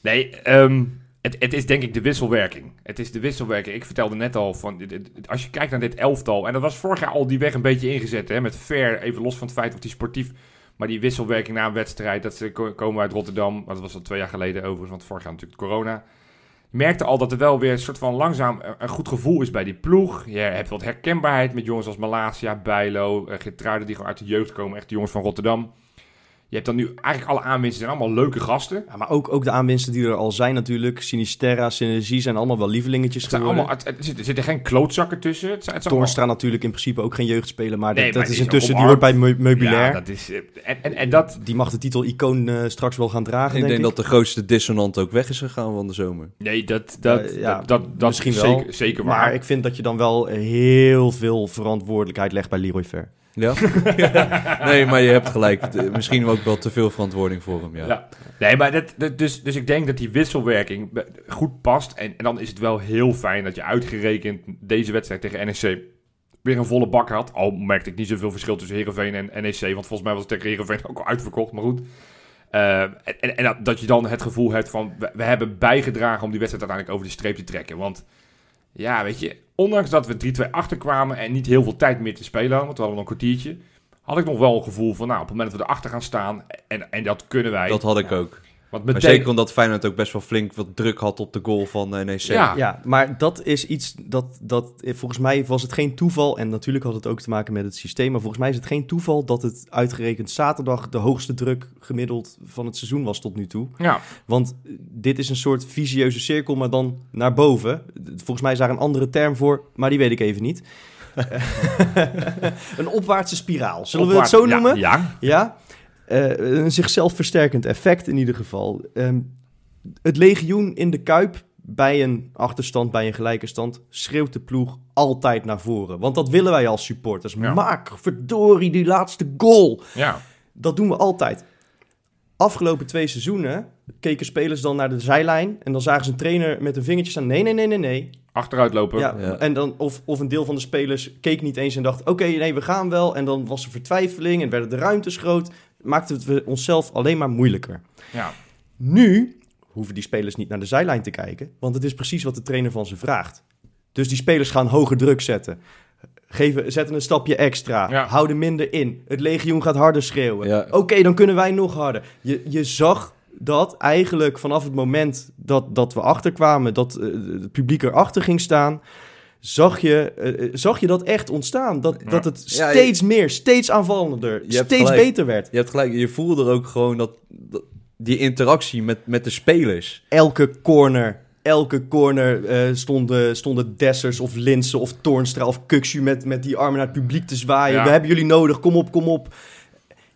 Nee, ehm, het, het is denk ik de wisselwerking. Het is de wisselwerking. Ik vertelde net al, van, als je kijkt naar dit elftal... en dat was vorig jaar al die weg een beetje ingezet, hè, met Ver, even los van het feit of die sportief... maar die wisselwerking na een wedstrijd, dat ze ko- komen uit Rotterdam... dat was al twee jaar geleden overigens, want vorig jaar natuurlijk corona... Merkte al dat er wel weer een soort van langzaam een- goed gevoel is bij die ploeg. Je hebt wat herkenbaarheid met jongens als Malasia, Bijlo, uh, Gertruiden die gewoon uit de jeugd komen. Echt de jongens van Rotterdam. Je hebt dan nu eigenlijk alle aanwinsten zijn allemaal leuke gasten. Ja, maar ook, ook de aanwinsten die er al zijn natuurlijk. Sinisterra, Synergie zijn allemaal wel lievelingetjes Het zijn geworden. allemaal, het, het, zit- er zitten geen klootzakken tussen. Het zijn, het zijn Toornstra natuurlijk in principe ook geen jeugdspeler, maar Nee, dat, maar dat is intussen, die hoort bij meubilair. Ja, dat is, eh, en, en, en dat... Die mag de titel icoon eh, straks wel gaan dragen, ik denk, denk dat de grootste dissonant ook weg is gegaan van de zomer. Nee, dat, dat, Eh, ja, dat, dat, dat misschien is wel. Zeker, zeker waar. Maar ik vind dat je dan wel heel veel verantwoordelijkheid legt bij Leroy Ver. Ja? nee, maar je hebt gelijk. Misschien ook wel te veel verantwoording voor hem, ja. Ja. Nee, maar dat, dus, dus ik denk dat die wisselwerking goed past. En, en dan is het wel heel fijn dat je uitgerekend deze wedstrijd tegen NEC weer een volle bak had. Al merkte ik niet zoveel verschil tussen Heerenveen en NEC. Want volgens mij was het tegen Heerenveen ook al uitverkocht. Maar goed. Eh, en en, dat, je dan het gevoel hebt van... We hebben bijgedragen om die wedstrijd uiteindelijk over de streep te trekken. Want ja, weet je... Ondanks dat we 3-2 achterkwamen en niet heel veel tijd meer te spelen hadden... want we hadden nog een kwartiertje... had ik nog wel een gevoel van... nou, op het moment dat we erachter gaan staan... en, en dat kunnen wij... Dat had ik ook. Want Maar zeker omdat Feyenoord ook best wel flink wat druk had op de goal van eh, NEC. Ja. Ja, maar dat is iets dat, dat eh, volgens mij was het geen toeval. En natuurlijk had het ook te maken met het systeem. Maar volgens mij is het geen toeval dat het uitgerekend zaterdag de hoogste druk gemiddeld van het seizoen was tot nu toe. Ja, Want eh, dit is een soort visieuze cirkel, maar dan naar boven. Volgens mij is daar een andere term voor, maar die weet ik even niet. een opwaartse spiraal, zullen we het zo noemen? Ja, Ja, een zichzelf versterkend effect in ieder geval. Ehm, het legioen in de Kuip bij een achterstand, bij een gelijke stand, schreeuwt de ploeg altijd naar voren. Want dat willen wij als supporters. Ja. Maak verdorie die laatste goal. ja. Dat doen we altijd. Afgelopen twee seizoenen keken spelers dan naar de zijlijn en dan zagen ze een trainer met een vingertje staan. Nee, nee, nee, nee, nee. Achteruit lopen. Ja, Ja. En dan, of, of een deel van de spelers keek niet eens en dacht: oké, nee, we gaan wel. En dan was er vertwijfeling en werden de ruimtes groot. Maakten we het onszelf alleen maar moeilijker. Ja. Nu hoeven die spelers niet naar de zijlijn te kijken, want het is precies wat de trainer van ze vraagt. Dus die spelers gaan hoger druk zetten. Geven, zetten een stapje extra. Ja. Houden minder in. Het legioen gaat harder schreeuwen. Ja. Oké, dan kunnen wij nog harder. Je, je zag dat eigenlijk vanaf het moment dat, dat we achterkwamen, dat eh, het publiek erachter ging staan, zag je, eh, eh, zag je dat echt ontstaan. Dat, Ja. dat het Ja, je- steeds meer, steeds aanvallender, steeds gelijk. beter werd. Je hebt gelijk, je voelde er ook gewoon dat, dat- die interactie met, met de spelers. elke corner, elke corner eh, stonden, stonden Dessers of Linsen of Toornstra of Kuxu met, met die armen naar het publiek te zwaaien. Ja. We hebben jullie nodig, kom op, kom op.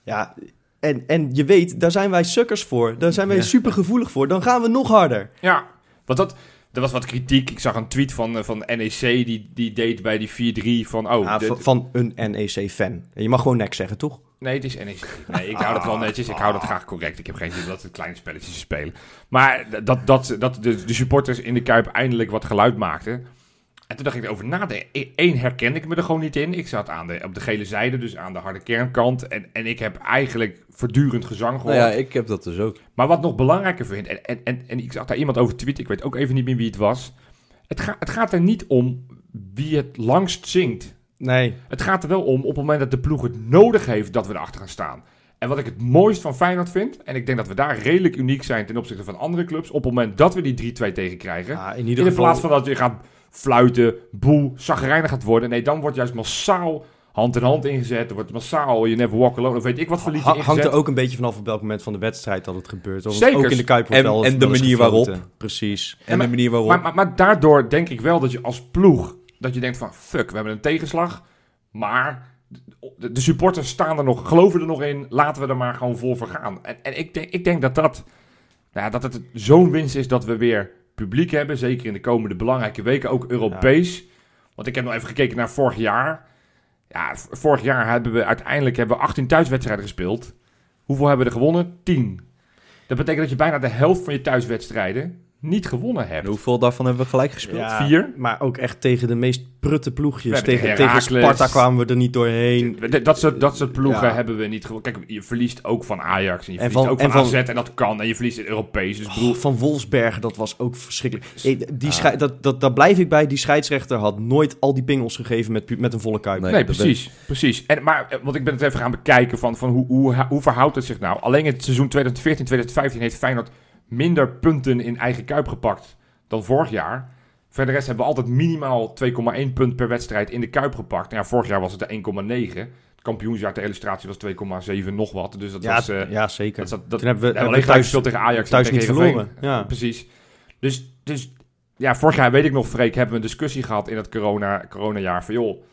Ja, en, en je weet, daar zijn wij sukkers voor. Daar zijn wij Ja. super gevoelig voor. Dan gaan we nog harder. Ja, want dat, er was wat kritiek. Ik zag een tweet van, eh, van NEC die, die deed bij die 4-3 van... Oh, de- van, een NEC-fan. Je mag gewoon nek zeggen, toch? nee, het is NEC. Nee, ik hou dat wel netjes. Ik hou dat graag correct. Ik heb geen zin in dat het kleine spelletjes spelen. Maar dat, dat, dat de, de supporters in de Kuip eindelijk wat geluid maakten... En toen dacht ik erover na. Eén herkende ik me er gewoon niet in. Ik zat aan de, op de gele zijde, dus aan de harde kernkant. En, en ik heb eigenlijk voortdurend gezang gehoord. Nou ja, ik heb dat dus ook. Maar wat nog belangrijker vind, en, en, en, en ik zag daar iemand over tweeten, ik weet ook even niet meer wie het was. Het, ga, het gaat er niet om wie het langst zingt. Nee. Het gaat er wel om op het moment dat de ploeg het nodig heeft dat we erachter gaan staan. En wat ik het mooist van Feyenoord vind, en ik denk dat we daar redelijk uniek zijn ten opzichte van andere clubs, op het moment dat we die 3-2 tegenkrijgen, Ja, in in ieder de geval... plaats van dat je gaat fluiten, boel, zagrijnig gaat worden. Nee, dan wordt juist massaal hand in hand ingezet. Er wordt massaal je never walk alone, of weet ik wat voor liedje Ha- ingezet. hangt er ook een beetje vanaf op welk moment van de wedstrijd dat het gebeurt. Zeker. Ook in de Kuip En- wel en de manier waarop. Precies. En maar- de manier waarop. Maar, maar, maar daardoor denk ik wel dat je als ploeg, dat je denkt van fuck, we hebben een tegenslag. Maar de, de supporters staan er nog, geloven er nog in, laten we er maar gewoon voor vergaan. En, en ik, denk, ik denk dat dat, nou ja, dat het zo'n winst is dat we weer publiek hebben. Zeker in de komende belangrijke weken, ook Europees. Want ik heb nog even gekeken naar vorig jaar. Ja, vorig jaar hebben we uiteindelijk hebben we 18 thuiswedstrijden gespeeld. Hoeveel hebben we er gewonnen? 10. Dat betekent dat je bijna de helft van je thuiswedstrijden niet gewonnen hebt. En hoeveel daarvan hebben we gelijk gespeeld? Ja, Vier. Maar ook echt tegen de meest prutte We ploegjes. hebben Tegen, tegen. Sparta kwamen we er niet doorheen. Dat soort, dat soort ploegen Ja. hebben we niet gewonnen. Kijk, je verliest ook van Ajax en je En verliest van- ook van, en van- AZ en dat kan. En je verliest in Europees. Dus Oh, van Wolfsberg, dat was ook verschrikkelijk. Die dat, dat, daar blijf ik bij. Die scheidsrechter had nooit al die pingels gegeven met, met een volle kuip. Nee. precies. precies. En, maar, eh, want ik ben het even gaan bekijken van, van hoe, hoe, hoe verhoudt het zich nou. Alleen in het seizoen 2014, 2015 heeft Feyenoord minder punten in eigen kuip gepakt dan vorig jaar. Verder rest hebben we altijd minimaal 2,1 punt per wedstrijd in de kuip gepakt. Nou ja, vorig jaar was het de 1,9. Het kampioensjaar ter illustratie was 2,7 nog wat. Dus dat ja, was... eh, ja, zeker. dat, Toen hebben we, hebben alleen thuis, gespeeld tegen Ajax. thuis tegen niet Heerenveen. verloren. Ja. Precies. Dus, dus ja, vorig jaar weet ik nog, Freek, hebben we een discussie gehad in het corona, coronajaar. Van joh,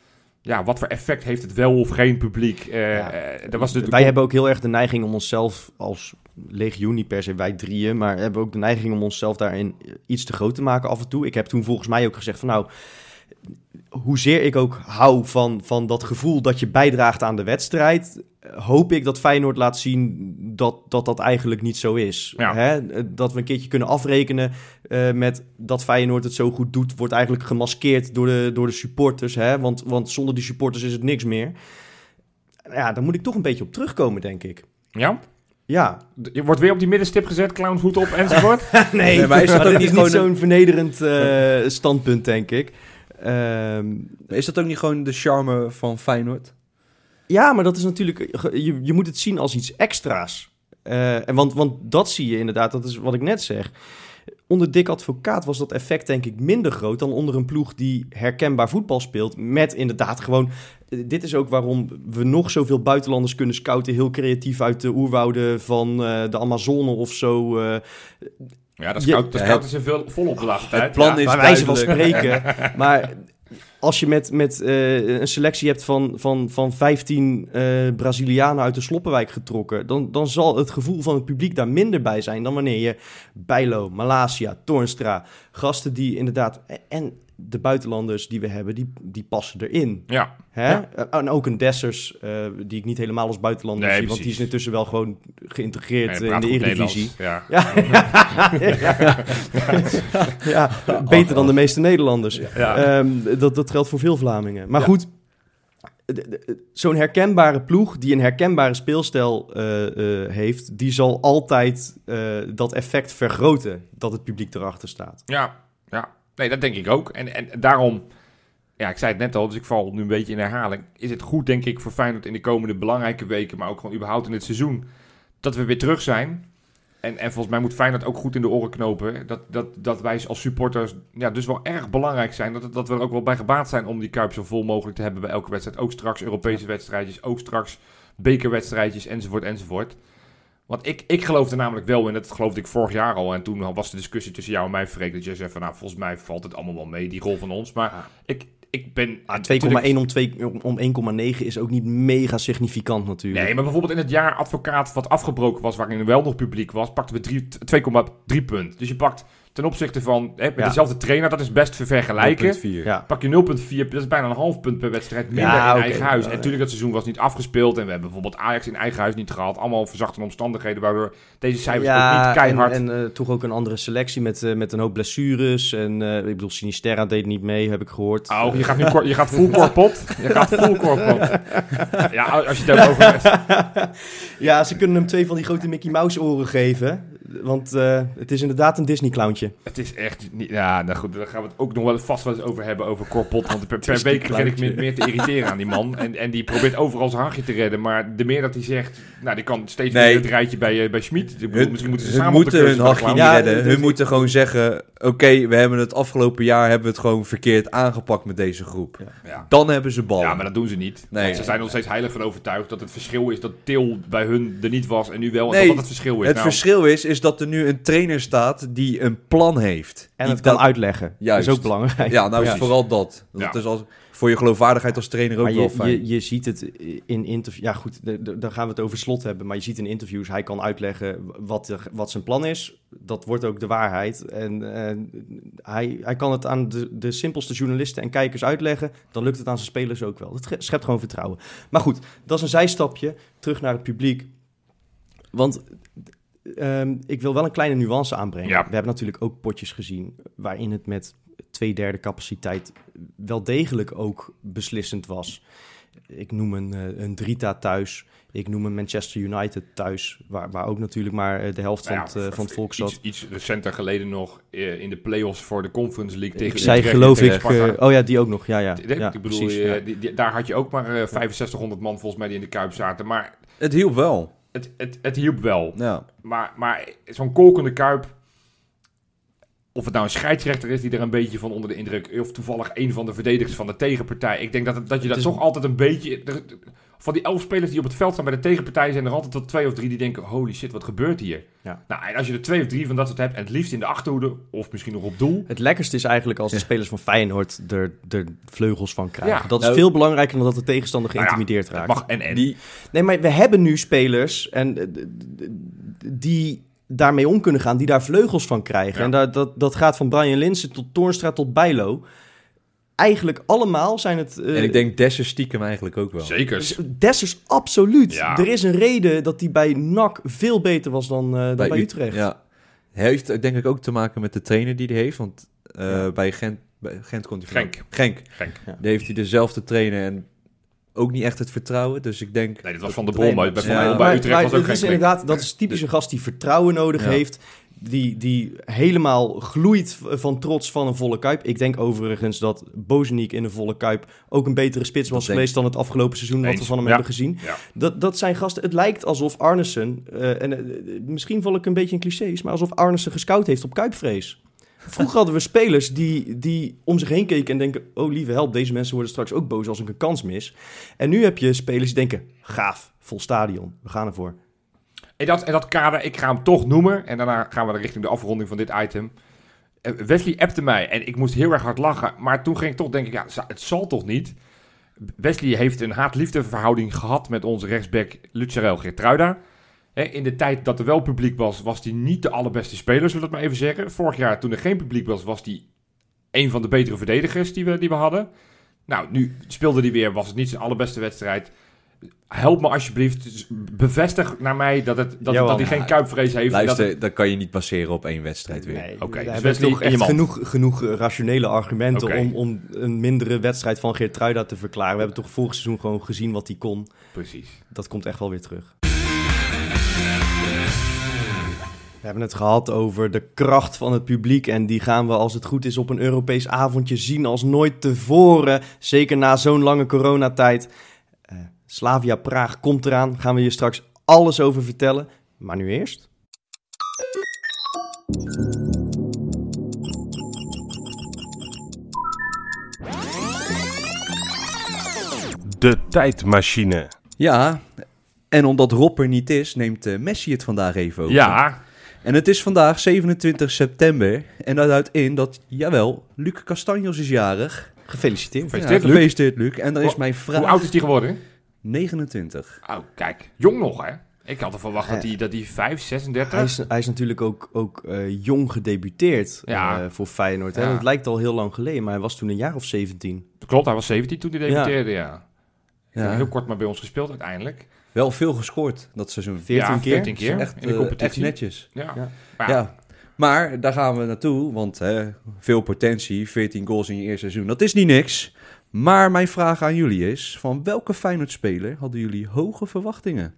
ja, wat voor effect heeft het wel of geen publiek? Ja. er was wij hebben ook heel erg de neiging om onszelf als legioen, niet per se wij drieën, maar hebben ook de neiging om onszelf daarin iets te groot te maken af en toe. Ik heb toen volgens mij ook gezegd van nou, hoezeer ik ook hou van, van dat gevoel dat je bijdraagt aan de wedstrijd, hoop ik dat Feyenoord laat zien dat dat, dat eigenlijk niet zo is. Ja. Hè? Dat we een keertje kunnen afrekenen eh, met dat Feyenoord het zo goed doet, wordt eigenlijk gemaskeerd door de, door de supporters. Hè? Want, want zonder die supporters is het niks meer. Ja, daar moet ik toch een beetje op terugkomen, denk ik. Ja? Ja, Je wordt weer op die middenstip gezet, clownshoed op enzovoort. nee, Nee, maar is dat ook niet is niet gewoon zo'n vernederend eh, standpunt, denk ik. Ehm, Is dat ook niet gewoon de charme van Feyenoord? Ja, maar dat is natuurlijk... Je, je moet het zien als iets extra's. Eh, en want, want dat zie je inderdaad, dat is wat ik net zeg. Onder Dick Advocaat was dat effect denk ik minder groot dan onder een ploeg die herkenbaar voetbal speelt. Met inderdaad gewoon. eh, Dit is ook waarom we nog zoveel buitenlanders kunnen scouten. Heel creatief uit de oerwouden van eh, de Amazone of zo. eh, Ja, dat Je- scout, dat Ja, scout is er veel volop de laatste tijd. Het plan ja. is bij wijze van spreken. maar als je met, met eh, een selectie hebt van, van, van 15 eh, Brazilianen uit de Sloppenwijk getrokken, dan, dan zal het gevoel van het publiek daar minder bij zijn dan wanneer je Bijlo, Malasia, Toornstra, gasten die inderdaad. En de buitenlanders die we hebben, die, die passen erin. Ja, Hè? Ja. Eh, En ook een Dessers, eh, die ik niet helemaal als buitenlander Nee, zie, want die is intussen wel gewoon geïntegreerd Nee, eh, in de Eredivisie. Ja. Ja, ja, beter dan de meeste Nederlanders. Ehm, dat, dat geldt voor veel Vlamingen. Maar goed, zo'n herkenbare ploeg die een herkenbare speelstijl heeft, die zal altijd dat effect vergroten dat het publiek erachter staat. Ja, ja. Nee, dat denk ik ook. En, en daarom, ja, ik zei het net al, dus ik val nu een beetje in herhaling. Is het goed, denk ik, voor Feyenoord in de komende belangrijke weken, maar ook gewoon überhaupt in het seizoen, dat we weer terug zijn. En, en volgens mij moet Feyenoord ook goed in de oren knopen. Dat, dat, dat wij als supporters ja, dus wel erg belangrijk zijn. Dat, dat we er ook wel bij gebaat zijn om die Kuip zo vol mogelijk te hebben bij elke wedstrijd. Ook straks Europese wedstrijdjes, ook straks bekerwedstrijdjes enzovoort enzovoort. Want ik, ik geloof er namelijk wel in, dat geloofde ik vorig jaar al. En toen was de discussie tussen jou en mij, Freek, dat je zei van, nou, volgens mij valt het allemaal wel mee, die rol van ons. Maar Ja. ik, ik ben... Ah, natuurlijk- 2,1 om, 2 om 1,9 is ook niet mega significant natuurlijk. Nee, maar bijvoorbeeld in het jaar advocaat wat afgebroken was, waarin er wel nog publiek was, pakten we drie- 2,3 punt. Dus je pakt ten opzichte van, hè, met Ja. dezelfde trainer, dat is best te vergelijken. 0,4. Ja. Pak je 0,4, dat is bijna een half punt per wedstrijd minder Ja, in eigen huis. En natuurlijk, dat seizoen was niet afgespeeld. En we hebben bijvoorbeeld Ajax in eigen huis niet gehad. Allemaal verzachte omstandigheden, waardoor deze cijfers ook niet keihard... En, en eh, toch ook een andere selectie met, eh, met een hoop blessures. En eh, ik bedoel, Sinisterra deed niet mee, heb ik gehoord. Oh, je gaat nu je gaat full korpot. Je gaat full korpot. Ja, als je het over hebt. Ja, ze kunnen hem twee van die grote Mickey Mouse oren geven. Want eh, het is inderdaad een Disney clowntje. Het is echt niet... Ja, nou goed, daar gaan we het ook nog wel vast wel eens over hebben, over korpot. Want per, per week begin ik me meer te irriteren aan die man. En, en die probeert overal zijn hangje te redden. Maar de meer dat hij zegt... Nou, die kan steeds Nee. meer het rijtje bij, eh, bij Schmid. Misschien moeten ze hun samen moeten hun niet Ja, redden. Hun moeten gewoon zeggen... Oké, we hebben het afgelopen jaar hebben we het gewoon verkeerd aangepakt met deze groep. Ja. Dan hebben ze bal. Ja, maar dat doen ze niet. Nee. Want ze zijn nog steeds heilig van overtuigd dat het verschil is dat Til bij hun er niet was en nu wel. En Nee, dat dat het verschil is. het Nou, verschil is, is dat er nu een trainer staat die een plan heeft. En Die het kan dat- uitleggen. Juist. Dat is ook belangrijk. Ja, nou is vooral dat. Dat Ja. is als, voor je geloofwaardigheid als trainer ook Maar wel je, fijn. je, je ziet het in interviews. Ja, goed, de- de- dan gaan we het over slot hebben. Maar je ziet in interviews, hij kan uitleggen wat, er, wat zijn plan is. Dat wordt ook de waarheid. En eh, hij, hij kan het aan de, de simpelste journalisten en kijkers uitleggen. Dan lukt het aan zijn spelers ook wel. Dat schept gewoon vertrouwen. Maar goed, dat is een zijstapje. Terug naar het publiek. Want ehm, ik wil wel een kleine nuance aanbrengen. Ja. We hebben natuurlijk ook potjes gezien waarin het met twee derde capaciteit wel degelijk ook beslissend was. Ik noem een, eh, een Drita thuis. Ik noem een Manchester United thuis. Waar, waar ook natuurlijk maar eh, de helft van, nou het, ja, eh, van het volk zat. Iets, iets recenter geleden nog eh, in de play-offs voor de Conference League tegen Ik zei Utrecht, geloof ik... Sparta. eh, oh ja, die ook nog. Ja, ja. Ja ik bedoel, precies, eh, ja. die, die- daar had je ook maar eh 6500 man volgens mij die in de Kuip zaten. Maar Het hielp wel. Het, het, het hielp wel. Ja. Maar, maar zo'n kolkende Kuip... Of het nou een scheidsrechter is die er een beetje van onder de indruk... of toevallig een van de verdedigers van de tegenpartij. Ik denk dat, het- dat je dat is- toch altijd een beetje... Van die elf spelers die op het veld staan bij de tegenpartij... zijn er altijd wel twee of drie die denken... holy shit, wat gebeurt hier? Ja. Nou, en als je er twee of drie van dat soort hebt... en het liefst in de achterhoede of misschien nog op doel... Het lekkerste is eigenlijk als de spelers van Feyenoord er, er vleugels van krijgen. Ja. dat is Nou, veel belangrijker dan dat de tegenstander Nou geïntimideerd raakt. mag en en. Die, Nee, maar we hebben nu spelers en, eh, die daarmee om kunnen gaan, die daar vleugels van krijgen. Ja. En dat, dat, dat gaat van Brian Linsen tot Toornstra tot Bijlo. Eigenlijk allemaal zijn het... eh, en ik denk Dessers stiekem eigenlijk ook wel. Zeker. Dessers, absoluut. Ja. Er is een reden dat hij bij NAC veel beter was dan, eh, dan bij, U- Utrecht. Ja. Heeft denk ik ook te maken met de trainer die hij heeft. Want eh, Ja. bij Gent, bij Gent kon hij van- Genk. Genk. Genk. Die heeft hij dezelfde trainer en ook niet echt het vertrouwen. Dus ik denk... Nee, dit was Van de Brom. maar Bij Van Ja. de Brom maar, bij Utrecht maar was ook het geen is inderdaad, dat is typisch een gast die vertrouwen nodig Ja. heeft. die, die helemaal gloeit van trots van een volle kuip. Ik denk overigens dat Bozeniek in een volle kuip ook een betere spits was geweest dan het afgelopen seizoen wat we van hem Ja. hebben gezien. Ja. Dat, dat zijn gasten. Het lijkt alsof Arnesen, eh, en eh, misschien val ik een beetje in clichés, maar alsof Arnesen gescout heeft op kuipvrees. Vroeger hadden we spelers die, die om zich heen keken en denken: Oh lieve help, deze mensen worden straks ook boos als ik een kans mis. En nu heb je spelers die denken: Gaaf, vol stadion, we gaan ervoor. En dat, en dat kader, ik ga hem toch noemen. En daarna gaan we richting de afronding van dit item. Eh, Wesley appte mij en ik moest heel erg hard lachen. Maar toen ging ik toch denken, ja, het zal toch niet? Wesley heeft een haat-liefde verhouding gehad met onze rechtsback Lucerel Geertruida. Hè, In de tijd dat er wel publiek was, was hij niet de allerbeste speler, zullen we het maar even zeggen. Vorig jaar, toen er geen publiek was, was hij een van de betere verdedigers die we, die we hadden. Nou, nu speelde hij weer, was het niet zijn allerbeste wedstrijd. Help me alsjeblieft, dus bevestig naar mij dat, het, dat, Jawel. dat hij geen kuipvrees heeft. dat Luister, dat kan je niet baseren op één wedstrijd weer. Nee, Oké, we dus hebben Wesley toch echt genoeg, genoeg rationele argumenten om, om een mindere wedstrijd van Geertruida te verklaren. We hebben toch vorig seizoen gewoon gezien wat hij kon. Precies. Dat komt echt wel weer terug. We hebben het gehad over de kracht van het publiek. En die gaan we, als het goed is, op een Europees avondje zien als nooit tevoren. Zeker na zo'n lange coronatijd. Eh Slavia Praag komt eraan. Gaan we je straks alles over vertellen. Maar nu eerst. De tijdmachine. Ja, en omdat Rob er niet is, neemt eh, Messi het vandaag even over. Ja, En het is vandaag 27 september. En dat houdt in dat, jawel, Luc Castanjos is jarig. Gefeliciteerd. Ja, Gefeliciteerd, Luc. gefeliciteerd, Luc. En dan is Hoe- mijn hoe vraag... oud is die geworden? 29. Oh, kijk. Jong nog, hè? Ik had er verwacht dat hij dat hij 5, 36... Hij is, hij is natuurlijk ook, ook eh, jong gedebuteerd Ja. eh, voor Feyenoord. Hè? Ja. Dat lijkt al heel lang geleden, maar hij was toen een jaar of 17. Klopt, hij was 17 toen hij debuteerde, ja. Ja. Heel kort maar bij ons gespeeld uiteindelijk. Wel veel gescoord dat seizoen. 14 ja, keer? 14 keer Echt, in de eh, competitie. echt netjes. Ja. Ja. Maar Ja. Maar daar gaan we naartoe, want hè, veel potentie, 14 goals in je eerste seizoen, dat is niet niks. Maar mijn vraag aan jullie is, van welke Feyenoord-speler hadden jullie hoge verwachtingen?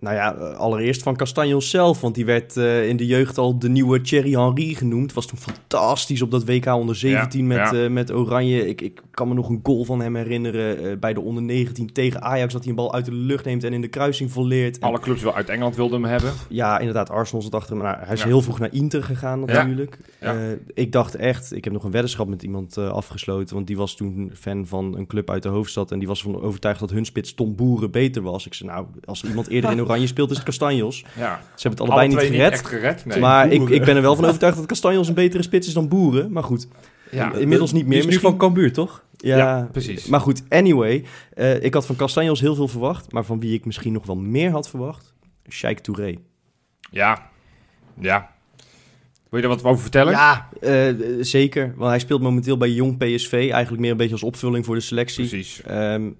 Nou ja, eh, allereerst van Castanjos zelf, want die werd eh, in de jeugd al de nieuwe Thierry Henry genoemd. Was toen fantastisch op dat WK onder 17 Ja, met, ja. eh, met Oranje. Ik, ik kan me nog een goal van hem herinneren bij de onder 19 tegen Ajax, dat hij een bal uit de lucht neemt en in de kruising volleert. En- alle clubs wel uit Engeland wilden hem hebben. Ja, inderdaad, Arsenal zat achter hem. Hij is Ja. heel vroeg naar Inter gegaan natuurlijk. Ik dacht echt, ik heb nog een weddenschap met iemand afgesloten. Want die was toen fan van een club uit de hoofdstad. En die was van overtuigd dat hun spits Tom Boeren beter was. Ik zei, nou, als iemand eerder in Oranje speelt, is het Castanjos. Ze Ja. hebben het allebei niet gered. echt gered. Nee. maar ik, Boeren. ik ben er wel van overtuigd dat Castanjos een betere spits is dan Boeren. Maar goed, ja. inmiddels niet Die meer is nu misschien. van Cambuur, toch? Ja, Ja, precies. Maar goed, anyway. eh, ik had van Castanjos heel veel verwacht. Maar van wie ik misschien nog wel meer had verwacht, Sheikh Touré. Ja. Ja. Wil je er wat over vertellen? Ja, eh, zeker. Want hij speelt momenteel bij Jong PSV. Eigenlijk meer een beetje als opvulling voor de selectie. Precies. Ehm,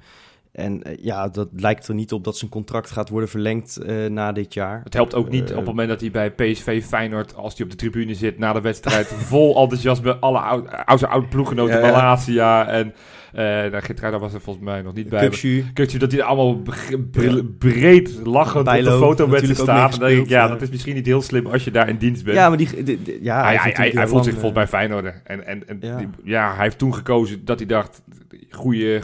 en eh, ja, dat lijkt er niet op dat zijn contract gaat worden verlengd eh, na dit jaar. Het helpt ook niet Eh, op het moment dat hij bij PSV Feyenoord, als hij op de tribune zit na de wedstrijd, vol enthousiasme alle oud, oude, oude ploeggenoten, Ja. Malasia en uh, nou, was er volgens mij nog niet bij. Kuksu. Kuksu, dat hij er allemaal bre- bre- breed lachend Bijlo, op de foto met staat. Dan denk ik, ja, ja. dat is misschien niet heel slim als je daar in dienst bent. Ja, maar die, die- die- ja, hij, hij, voelt zich volgens mij Feyenoorder. En, en, en Ja. die- ja, hij heeft toen gekozen dat hij dacht, goede,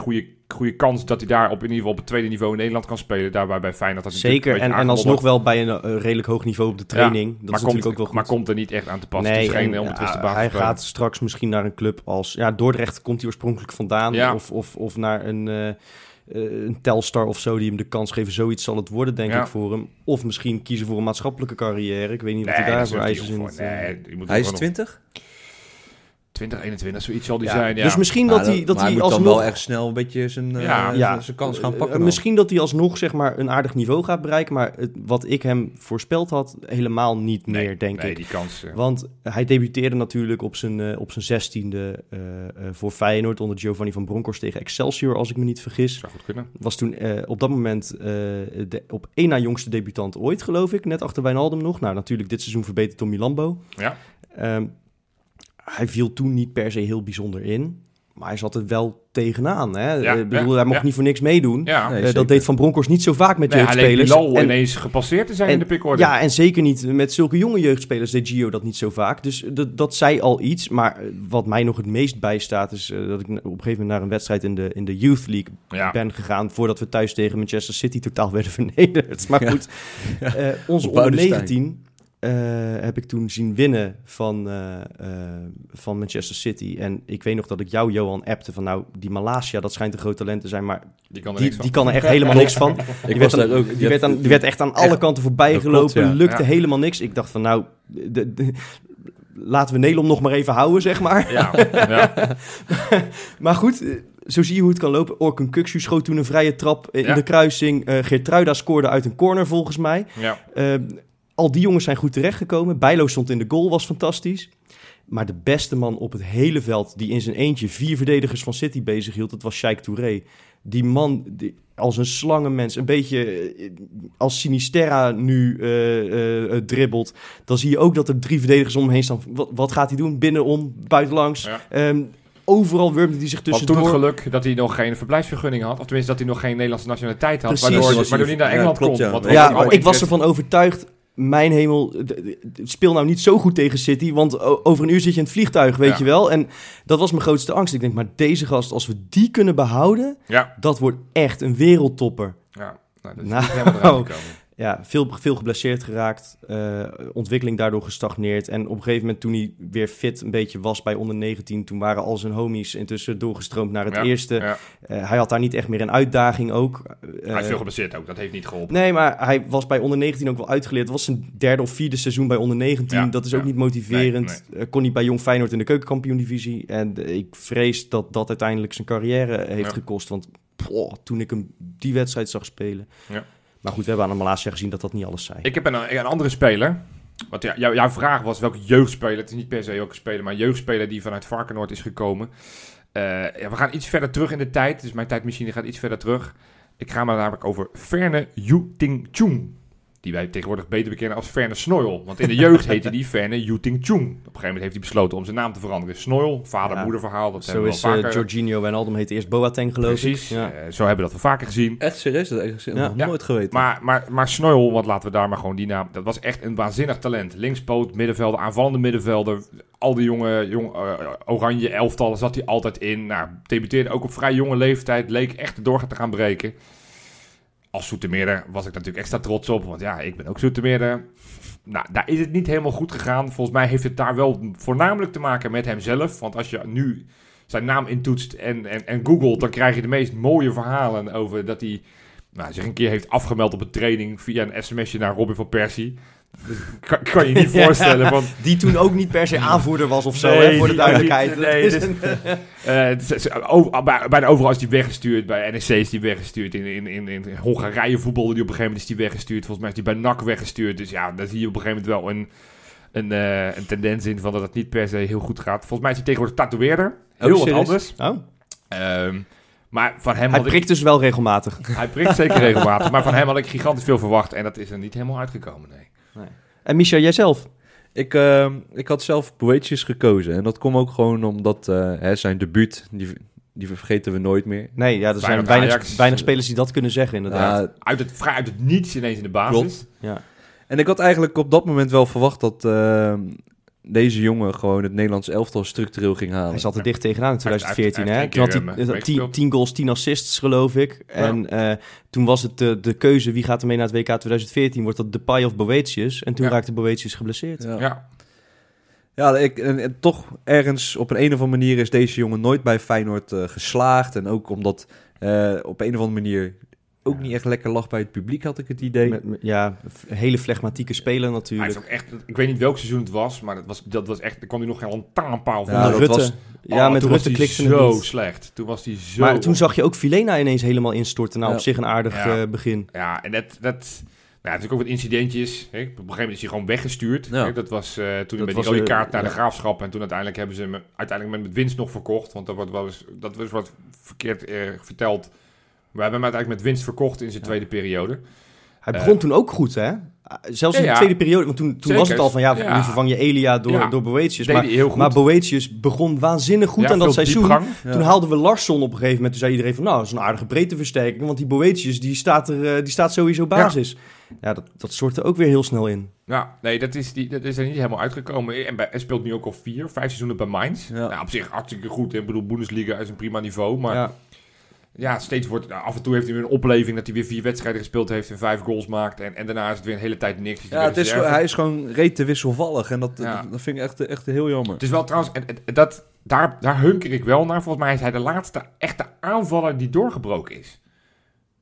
goede, kans dat hij daar op in ieder geval op het tweede niveau in Nederland kan spelen. Daarbij bij Feyenoord. Dat hij Zeker, en, en alsnog wel bij een eh, redelijk hoog niveau op de training. dat maar is natuurlijk komt, ook wel goed. Maar komt er niet echt aan te passen. nee, geen en, onbetwiste ja, hij gaat straks misschien naar een club als... Ja, Dordrecht komt hij oorspronkelijk vandaan. Ja. Of, of, of naar een, eh, eh, een Telstar of zo die hem de kans geven. Zoiets zal het worden, denk Ja. ik, voor hem. Of misschien kiezen voor een maatschappelijke carrière. Ik weet niet wat hij Nee, daar daar voor is eisen hij. Nee, is gewoon 20? nog 20, 21, zoiets zal die Ja, zijn. Ja. Dus misschien dat hij, dat maar hij moet dan alsnog... wel echt snel een beetje zijn, eh, Ja. zijn- Ja. zijn kans gaan Eh, pakken. dan. misschien dat hij alsnog zeg maar, een aardig niveau gaat bereiken. Maar het, wat ik hem voorspeld had, helemaal niet nee, meer, denk nee, ik. die kans. eh, Want hij debuteerde natuurlijk op zijn, eh, op zijn zestiende eh, eh, voor Feyenoord onder Giovanni van Bronckhorst tegen Excelsior, als ik me niet vergis. zou goed kunnen. Was toen eh, op dat moment eh, de op één na jongste debutant ooit, geloof ik. Net achter Wijnaldum nog. Nou, natuurlijk dit seizoen verbeterd door Milambo. Ja. Ehm, hij viel toen niet per se heel bijzonder in. Maar hij zat er wel tegenaan. Hè? Ja, Ik bedoel, ja, hij mocht ja. niet voor niks meedoen. Nee, Eh, dat deed Van Bronckhorst niet zo vaak met nee, hij leek jeugdspelers. En- ineens gepasseerd te zijn en- in de pickorde. Ja, en zeker niet met zulke jonge jeugdspelers deed Gio dat niet zo vaak. Dus dat, dat zei al iets. Maar eh, wat mij nog het meest bijstaat is eh, dat ik op een gegeven moment naar een wedstrijd in de, in de Youth League ben gegaan. Voordat we thuis tegen Manchester City totaal werden vernederd. Maar goed, eh, onze onder Boudestein. 19 eh, heb ik toen zien winnen van, eh, eh, van Manchester City. En ik weet nog dat ik jou, Johan, appte van nou, die Malasia, dat schijnt een groot talent te zijn. Maar Die kan er die, niks van. die kan er echt helemaal niks van. Ik Die was werd, daar ook. die, werd aan, die werd echt aan alle echt- kanten voorbij gelopen. klopt, ja. Lukte Ja. helemaal niks. Ik dacht van nou, de, de- laten we Nederland nog maar even houden, zeg maar. Ja, ja. Maar goed, eh, zo zie je hoe het kan lopen. Orkun Kuksu schoot toen een vrije trap in Ja. de kruising. Eh Geertruida scoorde uit een corner volgens mij. ja. Eh, al die jongens zijn goed terechtgekomen. Bijlo stond in de goal, was fantastisch. Maar de beste man op het hele veld, die in zijn eentje vier verdedigers van City bezig hield, dat was Sheikh Touré. Die man, die, als een slangenmens, een beetje eh, als Sinisterra nu eh, eh, dribbelt, dan zie je ook dat er drie verdedigers om hem heen staan. Wat, wat gaat hij doen? Binnenom, buitenlangs. Ja. Ehm, overal wurmde hij zich Want toen tussendoor. het geluk dat hij nog geen verblijfsvergunning had. Of tenminste dat hij nog geen Nederlandse nationaliteit had. Precies. Waardoor, waardoor hij naar ja, Engeland klopt, kon. ja. Want Ja, Ja, ik was ervan overtuigd. Mijn hemel, speel nou niet zo goed tegen City, want over een uur zit je in het vliegtuig, weet Ja. je wel. En dat was mijn grootste angst. Ik denk, maar deze gast, als we die kunnen behouden, Ja, dat wordt echt een wereldtopper. ja. Nou, dat is Nou. niet helemaal. Ja, veel, veel geblesseerd geraakt, eh, ontwikkeling daardoor gestagneerd. En op een gegeven moment toen hij weer fit een beetje was bij onder 19, toen waren al zijn homies intussen doorgestroomd naar het Ja, eerste. Ja. Eh, hij had daar niet echt meer een uitdaging ook. Hij is Eh, veel geblesseerd ook, dat heeft niet geholpen. Nee, maar hij was bij onder 19 ook wel uitgeleerd. Het was zijn derde of vierde seizoen bij onder 19. Ja, dat is ook niet motiverend. Kon hij bij Jong Feyenoord in de keukenkampioen-divisie. En ik vrees dat dat uiteindelijk zijn carrière heeft gekost. Want poh, toen ik hem die wedstrijd zag spelen... Ja. Maar goed, we hebben aan Malasia gezien dat dat niet alles zei. Ik heb een, een andere speler. Want jouw vraag was welke jeugdspeler. Het is niet per se welke speler, maar een jeugdspeler die vanuit Varkenoord is gekomen. Eh, ja, we gaan iets verder terug in de tijd. Dus mijn tijdmachine gaat iets verder terug. Ik ga maar namelijk over Ferne Yuting Chung. Die wij tegenwoordig beter bekennen als Ferne Snoil. Want in de jeugd heette die Ferne Yuting Chung. Op een gegeven moment heeft hij besloten om zijn naam te veranderen. Snoil, vader-moeder verhaal. Dat Zo hebben we is wel vaker. Jorginho Wijnaldum heette eerst Boateng geloof Precies, ik. Ja. eh, zo hebben we dat we vaker gezien. Echt serieus, dat heb ik Ja. nog Ja. nooit geweten. Maar, maar, maar Snoil, want laten we daar maar gewoon die naam... Dat was echt een waanzinnig talent. Linkspoot, middenvelder, aanvallende middenvelder. Al die jonge, jong, eh, oranje elftallen zat hij altijd in. Nou, debuteerde ook op vrij jonge leeftijd. Leek echt de doorgaan te gaan breken. Als Soetermeerder was ik natuurlijk extra trots op. Want ja, ik ben ook Soetermeerder. Nou, daar is het niet helemaal goed gegaan. Volgens mij heeft het daar wel voornamelijk te maken met hemzelf. Want als je nu zijn naam intoetst en, en, en googelt... dan krijg je de meest mooie verhalen over dat hij nou, zich een keer heeft afgemeld op een training via een sms'je naar Robin van Persie. Dat kan, kan je niet voorstellen. Want, Die toen ook niet per se aanvoerder was of zo, Nee, hè, voor de die- duidelijkheid. nee, dus- een- eh, is over- bij- bijna overal is hij weggestuurd. Bij NEC is hij weggestuurd. In, in, in, in Hongarije voetbalde hij op een gegeven moment is hij weggestuurd. Volgens mij is hij bij NAC weggestuurd. Dus ja, daar zie je op een gegeven moment wel een, een, eh, een tendens in van dat het niet per se heel goed gaat. Volgens mij is hij tegenwoordig tatoeëerder. Heel wat anders. Oh. Ehm, maar van hem Hij had ik... prikt dus wel regelmatig. Hij prikt zeker regelmatig. Maar van hem had ik gigantisch veel verwacht. En dat is er niet helemaal uitgekomen, nee. En Micha, jijzelf? Ik, ehm, ik had zelf Boetjes gekozen. En dat kwam ook gewoon omdat eh, hè, zijn debuut, die, die vergeten we nooit meer. Nee, ja, er zijn weinig, weinig spelers die dat kunnen zeggen, inderdaad. Uit het, vrij uit het niets ineens in de basis. Klopt. Ja. en ik had eigenlijk op dat moment wel verwacht dat ehm, deze jongen gewoon het Nederlands elftal structureel ging halen. Hij zat er dicht tegenaan in Hij heeft- 2014. hij had één hij keer, eh, eh, tien. 10 goals, 10 assists, geloof ik. En eh, toen was het de, de keuze, wie gaat er mee naar het WK 2014? Wordt dat Depay of Boetius? En toen Ja. raakte Boetius geblesseerd. Ja. Ja. Ja, ik, en, en toch ergens op een, een of andere manier is deze jongen nooit bij Feyenoord eh, geslaagd. En ook omdat eh, op een of andere manier ook niet echt lekker lag bij het publiek, had ik het idee. Met, met- ja, hele flegmatieke speler Hij natuurlijk. heeft ook echt, ik weet niet welk seizoen het was, maar dat was, dat was echt, er kwam hij nog geen lantaarnpaal van. Ja, Met dat Rutte. was- ja, Oh, met Rutte hij klikte het zo niet. slecht. Toen was hij zo... Maar toen zag je ook Filena ineens helemaal instorten. Nou, Ja. op zich een aardig Ja. eh, begin. Ja, en dat... dat nou, natuurlijk ook wat incidentjes. Hè. Op een gegeven moment is hij gewoon weggestuurd. Ja. Hè. Dat was eh, toen Dat met die rode eh, kaart naar ja. de graafschap. En toen uiteindelijk hebben ze hem uiteindelijk met winst nog verkocht. Want dat, wordt wel eens, dat was wat verkeerd eh, verteld. We hebben hem uiteindelijk met winst verkocht in zijn tweede periode. Hij Eh, begon toen ook goed, hè? Zelfs in Ja, de tweede periode. Want toen, toen was het al van, ja, Ja. nu vervang je Elia door, Ja. door Boetius. Maar, maar Boetius begon waanzinnig goed Ja, aan dat seizoen. Toen haalden we Larsson op een gegeven moment. Toen zei iedereen van, nou, dat is een aardige breedteversterking. Want die Boetius, die staat, er, eh, die staat sowieso basis. Ja, dat, dat stortte ook weer heel snel in. Ja, nee, dat is, die, dat is er niet helemaal uitgekomen. En bij, hij speelt nu ook al vier, vijf seizoenen bij Mainz. Ja. Nou, op zich hartstikke goed. hè. Ik bedoel, Bundesliga is een prima niveau. Maar ja, steeds wordt... nou, af en toe heeft hij weer een opleving dat hij weer vier wedstrijden gespeeld heeft en vijf goals maakt. En, en daarna is het weer een hele tijd niks. Hij Ja, het is, hij is gewoon rete wisselvallig. En dat, Ja. dat, dat vind ik echt, echt heel jammer. Het is wel trouwens... En, en- dat, daar, daar hunker ik wel naar. Volgens mij is hij de laatste echte aanvaller die doorgebroken is.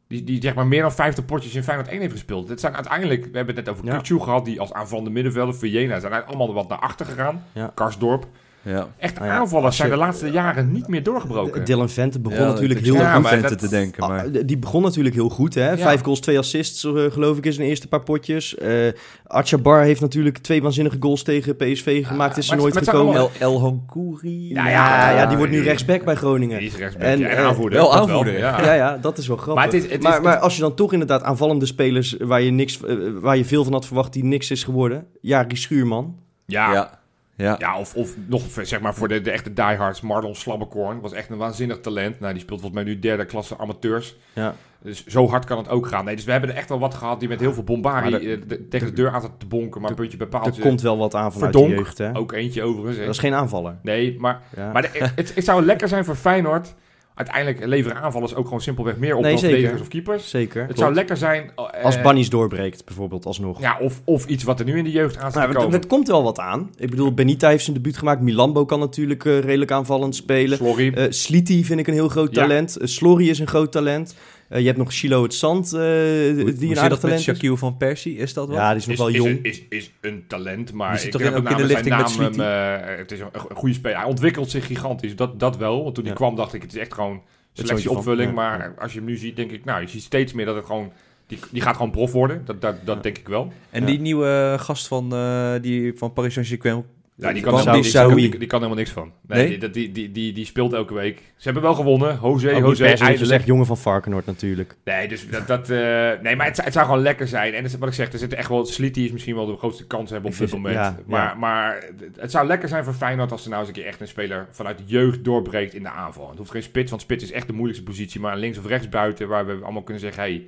Die, die zeg maar meer dan 50 potjes in Feyenoord 1 heeft gespeeld. Het zijn uiteindelijk... We hebben het net over Ja. Gehad, die als aanvallende middenvelder. Villena zijn allemaal wat naar achter gegaan. Ja. Karsdorp. Ja. Echt Nou ja, aanvallers zijn de laatste jaren niet meer doorgebroken. Dylan Vente begon Ja, natuurlijk heel goed. maar Vente dat- te denken. Maar... Ah, die begon natuurlijk heel goed, hè? Ja. Vijf goals, twee assists, eh, geloof ik, in zijn eerste paar potjes. Eh Achabar heeft natuurlijk twee waanzinnige goals tegen PSV gemaakt. is er maar nooit maar gekomen. El, El Honkouri. Ja, Ja, die wordt nu die- rechtsback bij Groningen. Die is rechtsback En, eh, aanvoerder. wel dat aanvoerder, ja. Ja, ja, dat is wel grappig. Maar Maar, het is- het is- maar, als je dan toch inderdaad aanvallende spelers waar je, niks, waar je veel van had verwacht die niks is geworden. Ja, die Schuurman. Ja, ja. Ja. Of, of nog zeg maar voor de, de echte diehards. Marlon Slabbekorn was echt een waanzinnig talent. Nou, die speelt volgens mij nu derde klasse amateurs. Ja. Dus zo hard kan het ook gaan. Nee, dus we hebben er echt wel wat gehad die met heel veel bombari Maar de- eh, de- tegen de deur aan te bonken. Maar puntje bij Er paaltje. komt wel wat aan vanuit Verdonk. de jeugd, hè? Ook eentje overigens. hè. Dat is geen aanvaller. Nee, maar, Ja. maar de- het, het zou lekker zijn voor Feyenoord. Uiteindelijk leveren aanvallers ook gewoon simpelweg meer op Nee, dan verdedigers of keepers. Zeker. Het klopt. zou lekker zijn... eh, Als Bannies doorbreekt, bijvoorbeeld, alsnog. Ja, of, of iets wat er nu in de jeugd aan staat Nou, het, komen. het komt wel wat aan. Ik bedoel, Benita heeft zijn debuut gemaakt. Milambo kan natuurlijk eh, redelijk aanvallend spelen. Slorry. Eh Sliti vind ik een heel groot Ja. talent. Uh, Slory is een groot talent. Eh, je hebt nog Shilo het Zand, eh, Hoe, die een aardig met talent is. Shaquille van Persie? Is dat wat? Ja, die is nog is, wel is, jong. een- is, is een talent, maar ik toch heb ook in de lichting met eh, het is een, goede speler. Hij ontwikkelt zich gigantisch, dat, dat wel. Want toen hij Ja. kwam dacht ik, het is echt gewoon selectieopvulling. maar als je hem nu ziet, denk ik, nou, je ziet steeds meer dat het gewoon... Die, die gaat gewoon prof worden, dat, dat, dat Ja. denk ik wel. En Ja. die nieuwe gast van, eh, die van Paris Saint-Germain. Ja, die, kan helemaal, die die, Saoui. die, die kan helemaal niks van. Nee, Nee? Die, die, die, die, die speelt elke week. Ze hebben wel gewonnen. José, Ook niet José, eindelijk. zegt jongen van Varkenoord natuurlijk. Nee, dus dat, dat, eh, nee maar het, zou- het zou gewoon lekker zijn. En wat ik zeg, er zit echt wel... Sliti is misschien wel de grootste kans hebben op dit moment. ja, maar, ja. maar het zou lekker zijn voor Feyenoord als er nou eens een keer echt een speler vanuit de jeugd doorbreekt in de aanval. Het hoeft geen spits, want spits is echt de moeilijkste positie. Maar links of rechts buiten, waar we allemaal kunnen zeggen... hey,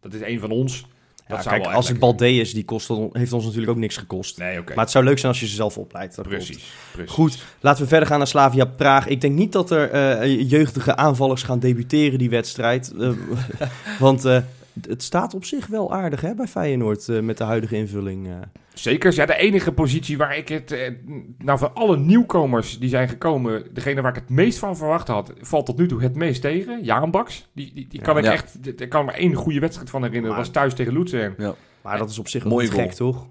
dat is een van ons. Dat Ja, zou kijk, wel als het Balde is, die kost, heeft ons natuurlijk ook niks gekost. Nee. Maar het zou leuk zijn als je ze zelf opleidt. Precies, precies. Goed, laten we verder gaan naar Slavia Praag. Ik denk niet dat er eh, jeugdige aanvallers gaan debuteren die wedstrijd. Eh, want eh, het staat op zich wel aardig hè, bij Feyenoord eh, met de huidige invulling. eh. Zeker. Ja, de enige positie waar ik het... eh, nou, van alle nieuwkomers die zijn gekomen... Degene waar ik het meest van verwacht had... valt tot nu toe het meest tegen. Jaan Baks. Die, die, die kan ik Ja. echt... Ik kan me één goede wedstrijd van herinneren. Maar- Dat was thuis tegen Luzern. Maar dat is op zich niet gek, toch?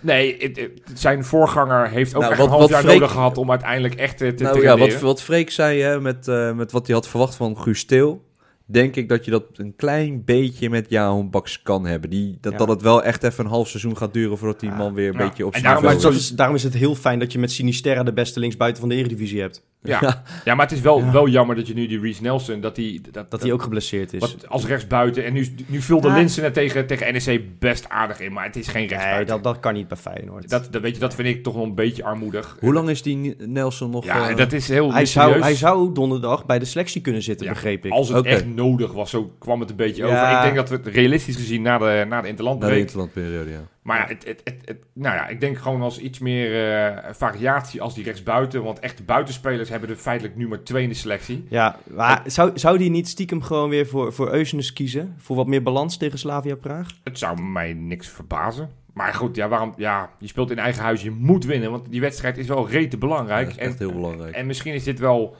Nee, het- het- zijn voorganger heeft ook Nou, echt wat- een half jaar Freek- nodig gehad... om uiteindelijk echt eh, te, Nou te ja, wat, wat Freek zei hè, met, eh, met wat hij had verwacht van Guus Steel. Denk ik dat je dat een klein beetje met Jahan Baks kan hebben. Die, dat, Ja. dat het wel echt even een half seizoen gaat duren voordat die man weer een Ja. beetje op zijn daarom is, daarom is het heel fijn dat je met Sinisterra de beste linksbuiten van de Eredivisie hebt. Ja. ja, maar het is wel, Ja. wel jammer dat je nu die Reece Nelson... dat die, dat, Dat hij ook geblesseerd is. Wat, als rechtsbuiten. En nu, nu vulde Ja. Linsen er tegen, tegen NEC best aardig in. Maar het is geen nee, rechtsbuiten. dat, dat kan niet bij Feyenoord. Dat, dat, weet je, dat vind ik toch wel een beetje armoedig. Hoe lang is die Nelson nog? Ja, eh, dat is heel hij, zou, hij zou donderdag bij de selectie kunnen zitten, Ja, begreep ik. Als het echt nodig was, zo kwam het een beetje Ja. over. Ik denk dat we het realistisch gezien na de, na de na de interlandperiode, ja. Maar ja, het, het, het, het- nou ja, ik denk gewoon als iets meer eh, variatie als die rechtsbuiten. Want echte buitenspelers hebben er feitelijk nu maar twee in de selectie. Ja, maar zou, zou die niet stiekem gewoon weer voor, voor Eusenes kiezen? Voor wat meer balans tegen Slavia Praag? Het zou mij niks verbazen. Maar goed, ja, waarom, ja, je speelt in eigen huis, je moet winnen. Want die wedstrijd is wel rete belangrijk. dat is en, echt heel belangrijk. en misschien is dit wel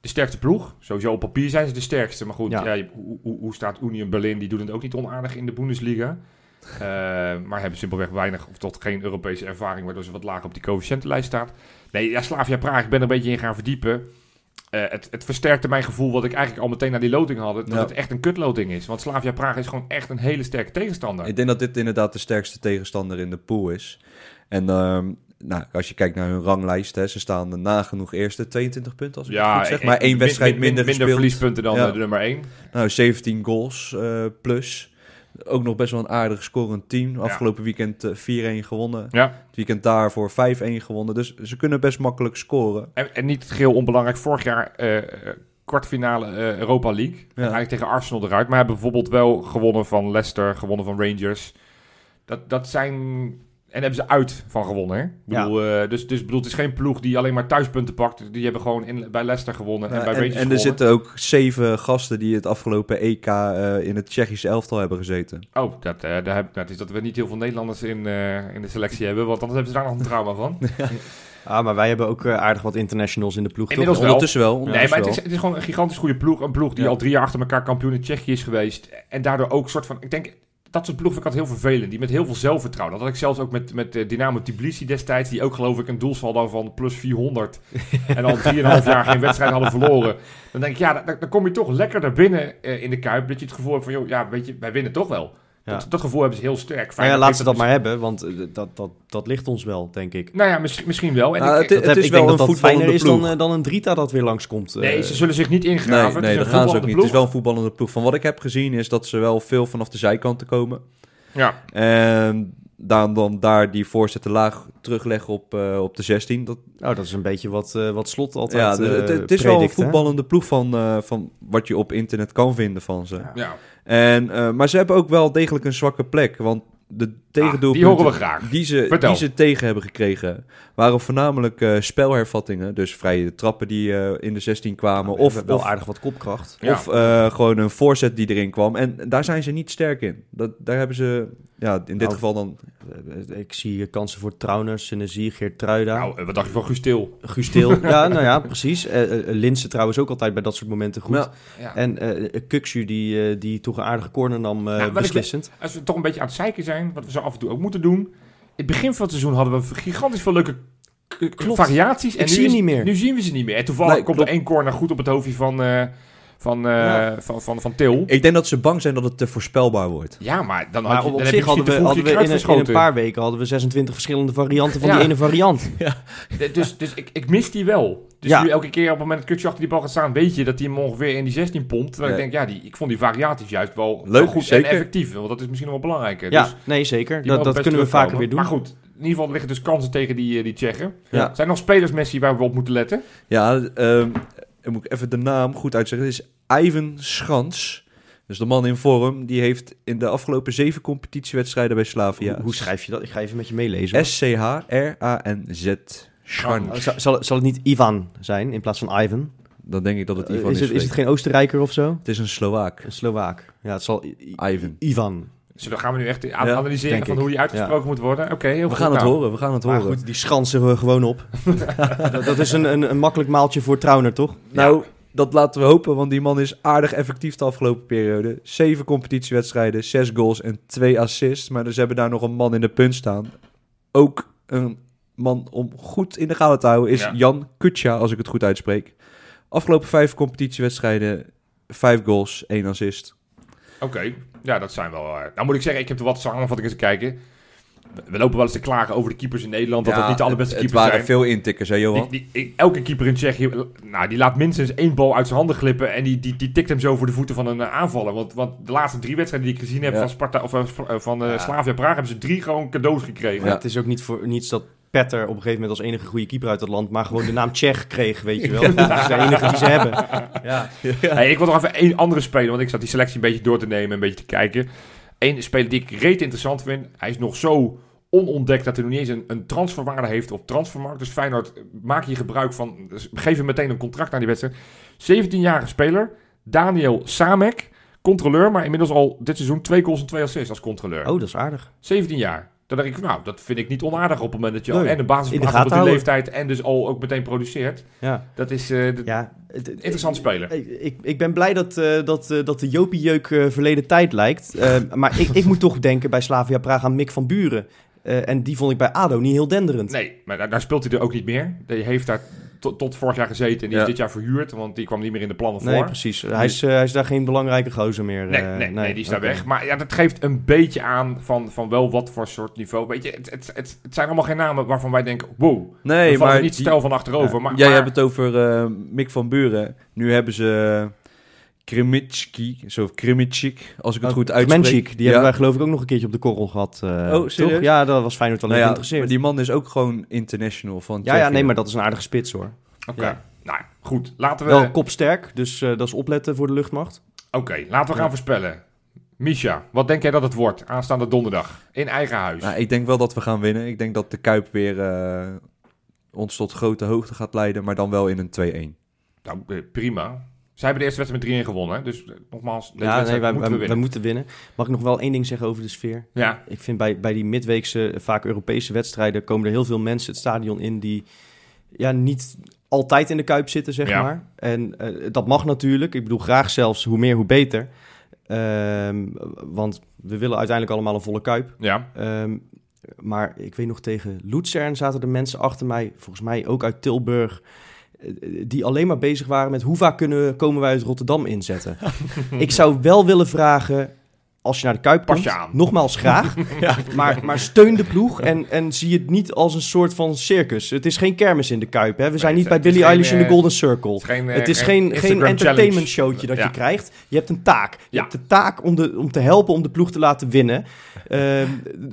de sterkste ploeg. Sowieso op papier zijn ze de sterkste. Maar goed, Ja. hoe, hoe, hoe staat Union Berlin? Die doen het ook niet onaardig in de Bundesliga. Eh, maar hebben simpelweg weinig of tot geen Europese ervaring, waardoor ze wat lager op die coëfficiëntenlijst staat. Nee, ja, Slavia Praag, ik ben er een beetje in gaan verdiepen. Eh, het, het versterkte mijn gevoel wat ik eigenlijk al meteen naar die loting had. Dat Ja. het echt een kutloting is. Want Slavia Praag is gewoon echt een hele sterke tegenstander. Ik denk dat dit inderdaad de sterkste tegenstander in de pool is. En ehm, nou, als je kijkt naar hun ranglijst, hè, ze staan nagenoeg eerste, 22 punten als ik het goed zeg. Maar één wedstrijd min- minder minder verliespunten dan Ja. eh, de nummer 1. Nou, 17 goals plus. Ook nog best wel een aardig scorend team. Afgelopen weekend eh, 4-1 gewonnen. Ja. Het weekend daarvoor 5-1 gewonnen. Dus ze kunnen best makkelijk scoren. En, en niet geheel onbelangrijk, vorig jaar eh, eh, kwartfinale eh, Europa League. Eigenlijk tegen Arsenal eruit. Maar hebben bijvoorbeeld wel gewonnen van Leicester, gewonnen van Rangers. Dat, dat zijn... En hebben ze uit van gewonnen, hè? Ik Ja. bedoel, eh, dus, dus bedoel, het is geen ploeg die alleen maar thuispunten pakt. Die hebben gewoon in, bij Leicester gewonnen en Ja, bij en, en er zitten ook zeven gasten die het afgelopen EK eh, in het Tsjechische elftal hebben gezeten. Oh, dat, eh, daar heb, dat is dat we niet heel veel Nederlanders in, in de selectie hebben. Want anders hebben ze daar nog een trauma van. Ah, maar wij hebben ook aardig wat internationals in de ploeg. toch? Inmiddels wel. Ondertussen wel. Nee, maar het is, het is gewoon een gigantisch goede ploeg. Een ploeg die Ja. al drie jaar achter elkaar kampioen in Tsjechië is geweest. En daardoor ook soort van... Ik denk, dat soort ploeg vind ik altijd heel vervelend. Die met heel veel zelfvertrouwen. Dat had ik zelfs ook met, met eh, Dynamo Tbilisi destijds. Die ook geloof ik een doelsaldo van plus 400. en al 3,5 jaar geen wedstrijd hadden verloren. Dan denk ik, ja, dan, dan kom je toch lekker naar binnen eh, in de Kuip. Dat je het gevoel hebt van, joh, ja, weet je, wij winnen toch wel. Ja. Dat, dat gevoel hebben ze heel sterk. Maar ja, laat heeft ze dat dus- maar hebben, want eh, dat, dat, dat ligt ons wel, denk ik. Nou ja, misschien, misschien wel. En Nou, ik- het- Dat heb- is ik wel denk een dat dat is dan, ploeg. eh, dan een Drita dat weer langskomt. eh. nee, ze zullen zich niet ingraven. Nee, nee dat gaan ze ook niet. Het is wel een voetballende ploeg. Van wat ik heb gezien is dat ze wel veel vanaf de zijkanten komen. Ja, En dan, dan daar die voorzetten laag terugleggen op, eh, op de 16. Dat, Oh, dat is een beetje wat, eh, wat Slot altijd ja, de- eh, het, het is wel een hè? voetballende ploeg van, eh, van wat je op internet kan vinden van ze. ja. En, eh, maar ze hebben ook wel degelijk een zwakke plek. Want de tegendoelpunten Ah, die horen we graag. Die ze, Vertel. die ze tegen hebben gekregen, waren voornamelijk eh, spelhervattingen. Dus vrije trappen die eh, in de 16 kwamen. Of wel of, aardig wat kopkracht. Ja. of eh, gewoon een voorzet die erin kwam. En daar zijn ze niet sterk in. Dat, daar hebben ze, ja, in dit Nou, geval dan... Ik zie kansen voor Trauner, Synergie, Geert Truida, Nou, wat dacht je van Guus Til? Guus Til. ja, nou ja, precies. Linse trouwens ook altijd bij dat soort momenten goed. Ja. Ja. En eh Kuxu, die, die toch een aardige corner nam, eh, ik- beslissend. Als we toch een beetje aan het zeiken zijn, wat we zo af en toe ook moeten doen. In het begin van het seizoen hadden we gigantisch veel leuke Klopt. variaties. Ik en nu zie is- niet meer. Nu zien we ze niet meer. En toevallig Nee, komt klopt. er één corner goed op het hoofdje van, eh van, eh, Ja. van, van, van Til. Ik denk dat ze bang zijn dat het te voorspelbaar wordt. Ja, maar dan, Maar had je, dan op zich hadden we, hadden in, een, in een paar weken hadden we 26 verschillende varianten van Ja. die ene variant. Dus, dus ik, ik mis die wel. Dus Ja. nu elke keer op het moment dat Kutje achter die bal gaat staan, weet je dat hij hem ongeveer in die 16 pompt. Terwijl Ja. ik denk, ja, die, ik vond die variaties juist wel, Leuk, goed zeker. en effectief. Want dat is misschien nog wel belangrijker. Ja, Dus nee zeker. Dat, dat kunnen we vaker weer doen. Maar goed, in ieder geval liggen dus kansen tegen die, eh, die Tsjechen. Ja. Zijn er nog spelers, Messi, waar we op moeten letten? Ja, ehm, dan moet ik even de naam goed uitspreken. Het is Ivan Schans. Dus de man in vorm, die heeft in de afgelopen zeven competitiewedstrijden bij Slavia... Hoe, hoe schrijf je dat? Ik ga even met je meelezen. S-C-H-R-A-N-Z. Schans. Oh, zal, zal, zal het niet Ivan zijn in plaats van Ivan? Dan denk ik dat het Eh, Ivan is, is. het, is het geen Oostenrijker of zo? Het is een Slovaak. Een Slovaak. Ja, het zal I- I- Ivan. Ivan. Zullen gaan we nu echt aan- Ja, analyseren van ik. hoe die uitgesproken moet worden? Oké, heel We goed. gaan het Nou, horen, we gaan het Maar horen. goed, die schansen we gewoon op. dat, dat is een, een, een makkelijk maaltje voor Trauner, toch? Nou, dat laten we hopen, want die man is aardig effectief de afgelopen periode. Zeven competitiewedstrijden, zes goals en twee assists. Maar dus hebben daar nog een man in de punt staan. Ook een man om goed in de gaten te houden is Ja. Jan Kutja, als ik het goed uitspreek. Afgelopen vijf competitiewedstrijden, vijf goals, één assist. Oké, ja, dat zijn wel... eh, nou moet ik zeggen, ik heb er wat samenvattingen te kijken. We- lopen wel eens te klagen over de keepers in Nederland, dat Ja, het niet de allerbeste het, het keepers waren zijn. veel intikkers, hè Johan? Die, elke keeper in Tsjechië, nou, die laat minstens één bal uit zijn handen glippen en die, die, die tikt hem zo voor de voeten van een eh, aanvaller. Want, want de laatste drie wedstrijden die ik gezien heb Ja. van, Sparta, of, eh, van eh. Slavia Praag, hebben ze drie gewoon cadeaus gekregen. Ja. Het is ook niet voor niets dat Petter op een gegeven moment als enige goede keeper uit het land, maar gewoon de naam Tsjech kreeg, weet je wel. Dat is de enige die ze hebben. Ja. Hey, ik wil nog even één andere speler, want ik zat die selectie een beetje door te nemen, een beetje te kijken. Eén speler die ik reet interessant vind. Hij is nog zo onontdekt dat hij nog niet eens een, een transferwaarde heeft op transfermarkt. Dus Feyenoord, maak hier gebruik van. Dus geef hem meteen een contract aan die wedstrijd. 17-jarige speler, Daniel Samek, controleur, maar inmiddels al dit seizoen twee goals en twee assists als controleur. Oh, dat is aardig. 17 jaar. Dan denk ik, nou, dat vind ik niet onaardig op het moment dat je al en een basis in de op die houden. leeftijd en dus al ook meteen produceert. Ja. Dat is de- Ja, interessant speler. Ik, ik, ik ben blij dat, eh, dat, eh, dat de Jopie-jeuk verleden tijd lijkt. Maar ik, ik moet toch denken bij Slavia Praag aan Mick van Buren. En die vond ik bij ADO niet heel denderend. Nee, maar daar, daar speelt hij er ook niet meer. Die heeft daar tot, tot vorig jaar gezeten en die Ja. is dit jaar verhuurd, want die kwam niet meer in de plannen Nee, voor. precies. Hij is, eh, hij is daar geen belangrijke gozer meer. Nee, eh, nee, nee, die is daar weg. Maar ja, dat geeft een beetje aan van, van wel wat voor soort niveau. Weet je, het, het, het, het zijn allemaal geen namen waarvan wij denken, wow, Nee, maar niet stijl van achterover. Ja, maar, Jij maar- hebt het over eh, Mick van Buren. Nu hebben ze Krimitski, zo Krimitschik, als ik het Oh, goed uitspreek. Die hebben wij geloof ik ook nog een keertje op de korrel gehad. eh, Oh, serieus? toch? Ja, dat was Feyenoord wel Nou ja, geïnteresseerd. maar die man is ook gewoon international van Ja, ja, nee, maar dat is een aardige spits hoor. Oké, Ja. nou ja, goed. Laten we, Wel kopsterk, dus eh, dat is opletten voor de luchtmacht. Oké, laten we gaan voorspellen. Misha, wat denk jij dat het wordt aanstaande donderdag in eigen huis? Nou, ik denk wel dat we gaan winnen. Ik denk dat de Kuip weer eh, ons tot grote hoogte gaat leiden, maar dan wel in een 2-1. Nou, prima. Zij hebben de eerste wedstrijd met 3-1 gewonnen. hè? Dus eh, nogmaals, deze Ja, nee, wedstrijd wij, moeten wij, we wij moeten winnen. Mag ik nog wel één ding zeggen over de sfeer? Ja, Ik vind bij, bij die midweekse, vaak Europese wedstrijden, komen er heel veel mensen het stadion in die ja, niet altijd in de kuip zitten, zeg Ja. maar. En eh, dat mag natuurlijk. Ik bedoel, graag zelfs hoe meer, hoe beter. Ehm, want we willen uiteindelijk allemaal een volle kuip. ja. Ehm, maar ik weet nog, tegen Luzern zaten er mensen achter mij, volgens mij ook uit Tilburg, eh, die alleen maar bezig waren met hoe vaak kunnen, we- komen wij uit Rotterdam inzetten. ik zou wel willen vragen, als je naar de Kuip komt, nogmaals graag, maar, maar steun de ploeg en, en zie het niet als een soort van circus. Het is geen kermis in de Kuip, hè. we zijn Nee, niet bij geen, Eilish in de eh, Golden Circle. Het is geen, eh, Het is geen entertainment showtje dat Ja. je krijgt. Je hebt een taak. Je Ja. hebt de taak om, de, om te helpen om de ploeg te laten winnen. Ehm,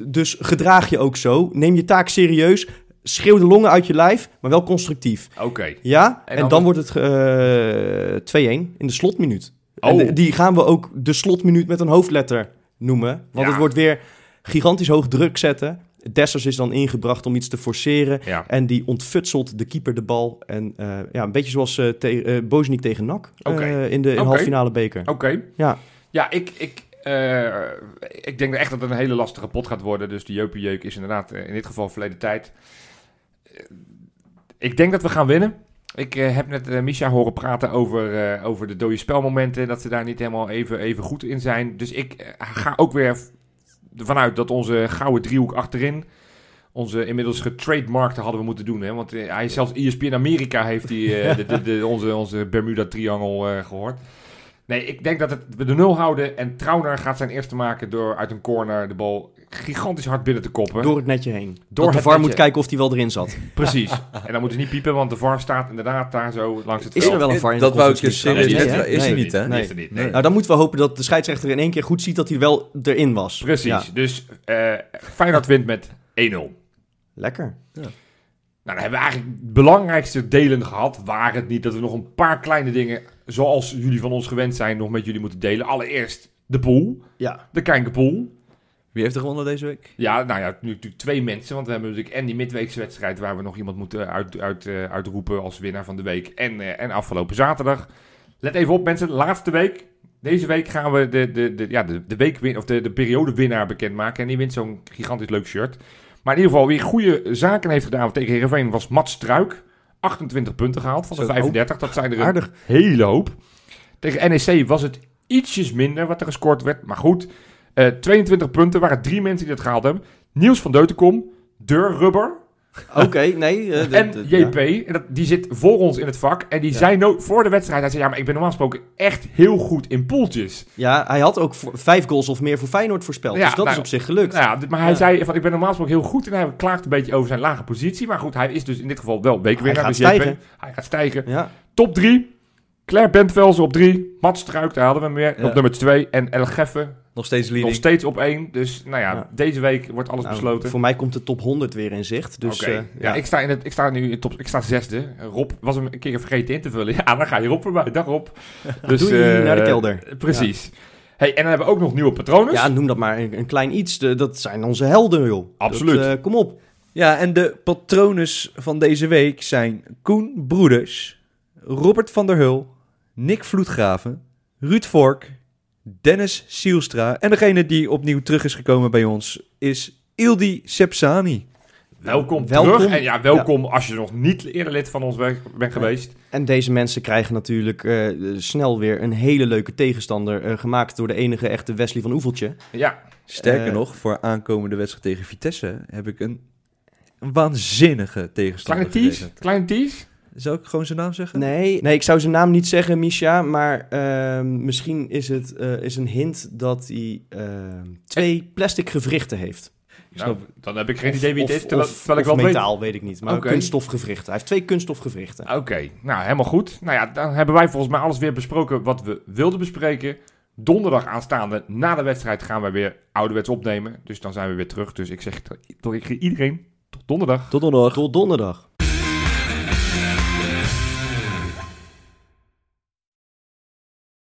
dus gedraag je ook zo. Neem je taak serieus. Schreeuw de longen uit je lijf, maar wel constructief. Oké. Ja? En En, dan- wordt het eh 2-1 in de slotminuut. En Oh. de- die gaan we ook de slotminuut met een hoofdletter noemen. Want Ja. het wordt weer gigantisch hoog druk zetten. Dessers is dan ingebracht om iets te forceren. Ja. En die ontfutselt de keeper de bal. En eh, ja, een beetje zoals te, Bozeniek tegen NAC in de in halve finale beker. Oké. Ja. Ja, ik, ik, ik denk echt dat het een hele lastige pot gaat worden. Dus de Jeupie-jeuk is inderdaad in dit geval verleden tijd. Eh, ik denk dat we gaan winnen. Ik eh, heb net eh, Misha horen praten over, over de dode spelmomenten. Dat ze daar niet helemaal even, even goed in zijn. Dus ik ga ook weer v- ervan uit dat onze gouden driehoek achterin... Onze inmiddels getrademarkte hadden we moeten doen. Hè? Want hij zelfs ESPN Amerika heeft die, de, de, de- onze, onze Bermuda-triangel eh, gehoord. Nee, ik denk dat het, we de nul houden. En Trauner gaat zijn eerste maken door uit een corner de bal gigantisch hard binnen te koppen. Door het netje heen. Door dat de het VAR netje. moet kijken of die wel erin zat. Precies. En dan moeten ze niet piepen, want de VAR staat inderdaad daar zo langs het Is veld. er wel een VAR in de Dat wou ik je serieus Nee? Is er niet, hè? Nee. Is er niet, Nee. nee. Nou, dan moeten we hopen dat de scheidsrechter in één keer goed ziet dat hij wel erin was. Precies. Ja. Dus eh Feyenoord wint met 1-0. Lekker. Nou, dan hebben we eigenlijk de belangrijkste delen gehad. Waar het niet dat we nog een paar kleine dingen, zoals jullie van ons gewend zijn, nog met jullie moeten delen. Allereerst de pool, Ja. de Kijkenpool. Wie heeft er gewonnen deze week? Ja, nou ja, nu natuurlijk twee mensen. Want we hebben natuurlijk en die midweekse wedstrijd waar we nog iemand moeten uit, uit, eh, uitroepen als winnaar van de week. En, eh, en afgelopen zaterdag. Let even op mensen, laatste week. Deze week gaan we de, de, de, ja, de, de, week of de, de periodewinnaar bekendmaken. En die wint zo'n gigantisch leuk shirt. Maar in ieder geval, wie goede zaken heeft gedaan tegen Heerenveen was Mats Struik. 28 punten gehaald van de Zo, 35. Dat zijn er een Aardig. hele hoop. Tegen NEC was het ietsjes minder wat er gescoord werd. Maar goed, eh 22 punten waren drie mensen die dat gehaald hebben. Niels van Deutenkom, Deur Rubber Oké, nee. eh, de- en JP. En dat, die zit voor ons in het vak. En die zei no voor de wedstrijd, hij zei, ja, maar ik ben normaal gesproken echt heel goed in poeltjes. Ja. ja, hij had ook vijf goals of meer voor Feyenoord voorspeld. Ja, dus dat nou, is op zich gelukt. Nou ja, maar hij Ja. zei, van, ik ben normaal gesproken heel goed. En hij klaagt een beetje over zijn lage positie. Maar goed, hij is dus in dit geval wel weekwinnaar. Hij gaat dus JP, stijgen. Hij gaat stijgen. Ja. Top 3. Claire Bentvelsen op 3. Mats Struik, daar hadden we hem weer. Ja. Op nummer 2. En El Geffen Nog steeds nog leading. steeds op 1. Dus nou ja, Ja. deze week wordt alles Nou, besloten. voor mij komt de top 100 weer in zicht. Dus eh, ja, ja. ik, sta in het, ik sta nu in top, ik sta zesde. Rob was hem een keer vergeten in te vullen. Ja, dan ga je Rob voorbij. Dag Rob. Dus, Doei, eh, naar de kelder. Precies. Hey, en dan hebben we ook nog nieuwe patronen. Ja, noem dat maar een, een klein iets. De- dat zijn onze helden, joh. Absoluut. Dat, eh, kom op. Ja, en de patrones van deze week zijn Koen Broeders, Robert van der Hul, Nick Vloedgraven, Ruud Vork, Dennis Sielstra en degene die opnieuw terug is gekomen bij ons is Ildi Sepsani. welkom, Welkom. terug. En ja, welkom als je nog niet eerder lid van ons bent geweest. En deze mensen krijgen natuurlijk eh, snel weer een hele leuke tegenstander. eh, gemaakt door de enige echte Wesley van Oeveltje. Ja, Sterker Eh. nog, voor aankomende wedstrijd tegen Vitesse heb ik een, een waanzinnige tegenstander kleine tease. Kleine tease. Zal ik gewoon zijn naam zeggen? Nee, nee, ik zou zijn naam niet zeggen, Misha. Maar ehm, misschien is het eh, is een hint dat hij ehm, twee plastic gewrichten heeft. Nou, dan heb ik geen idee wie het Of- is, terwijl, of- terwijl ik of wel metaal, weet ik niet. Maar een kunststofgewrichten. Hij heeft twee kunststofgewrichten. Oké, nou helemaal goed. Nou ja, dan hebben wij volgens mij alles weer besproken wat we wilden bespreken. Donderdag aanstaande, na de wedstrijd, gaan wij weer ouderwets opnemen. Dus dan zijn we weer terug. Dus ik zeg toch iedereen tot donderdag. Tot donderdag. Tot donderdag.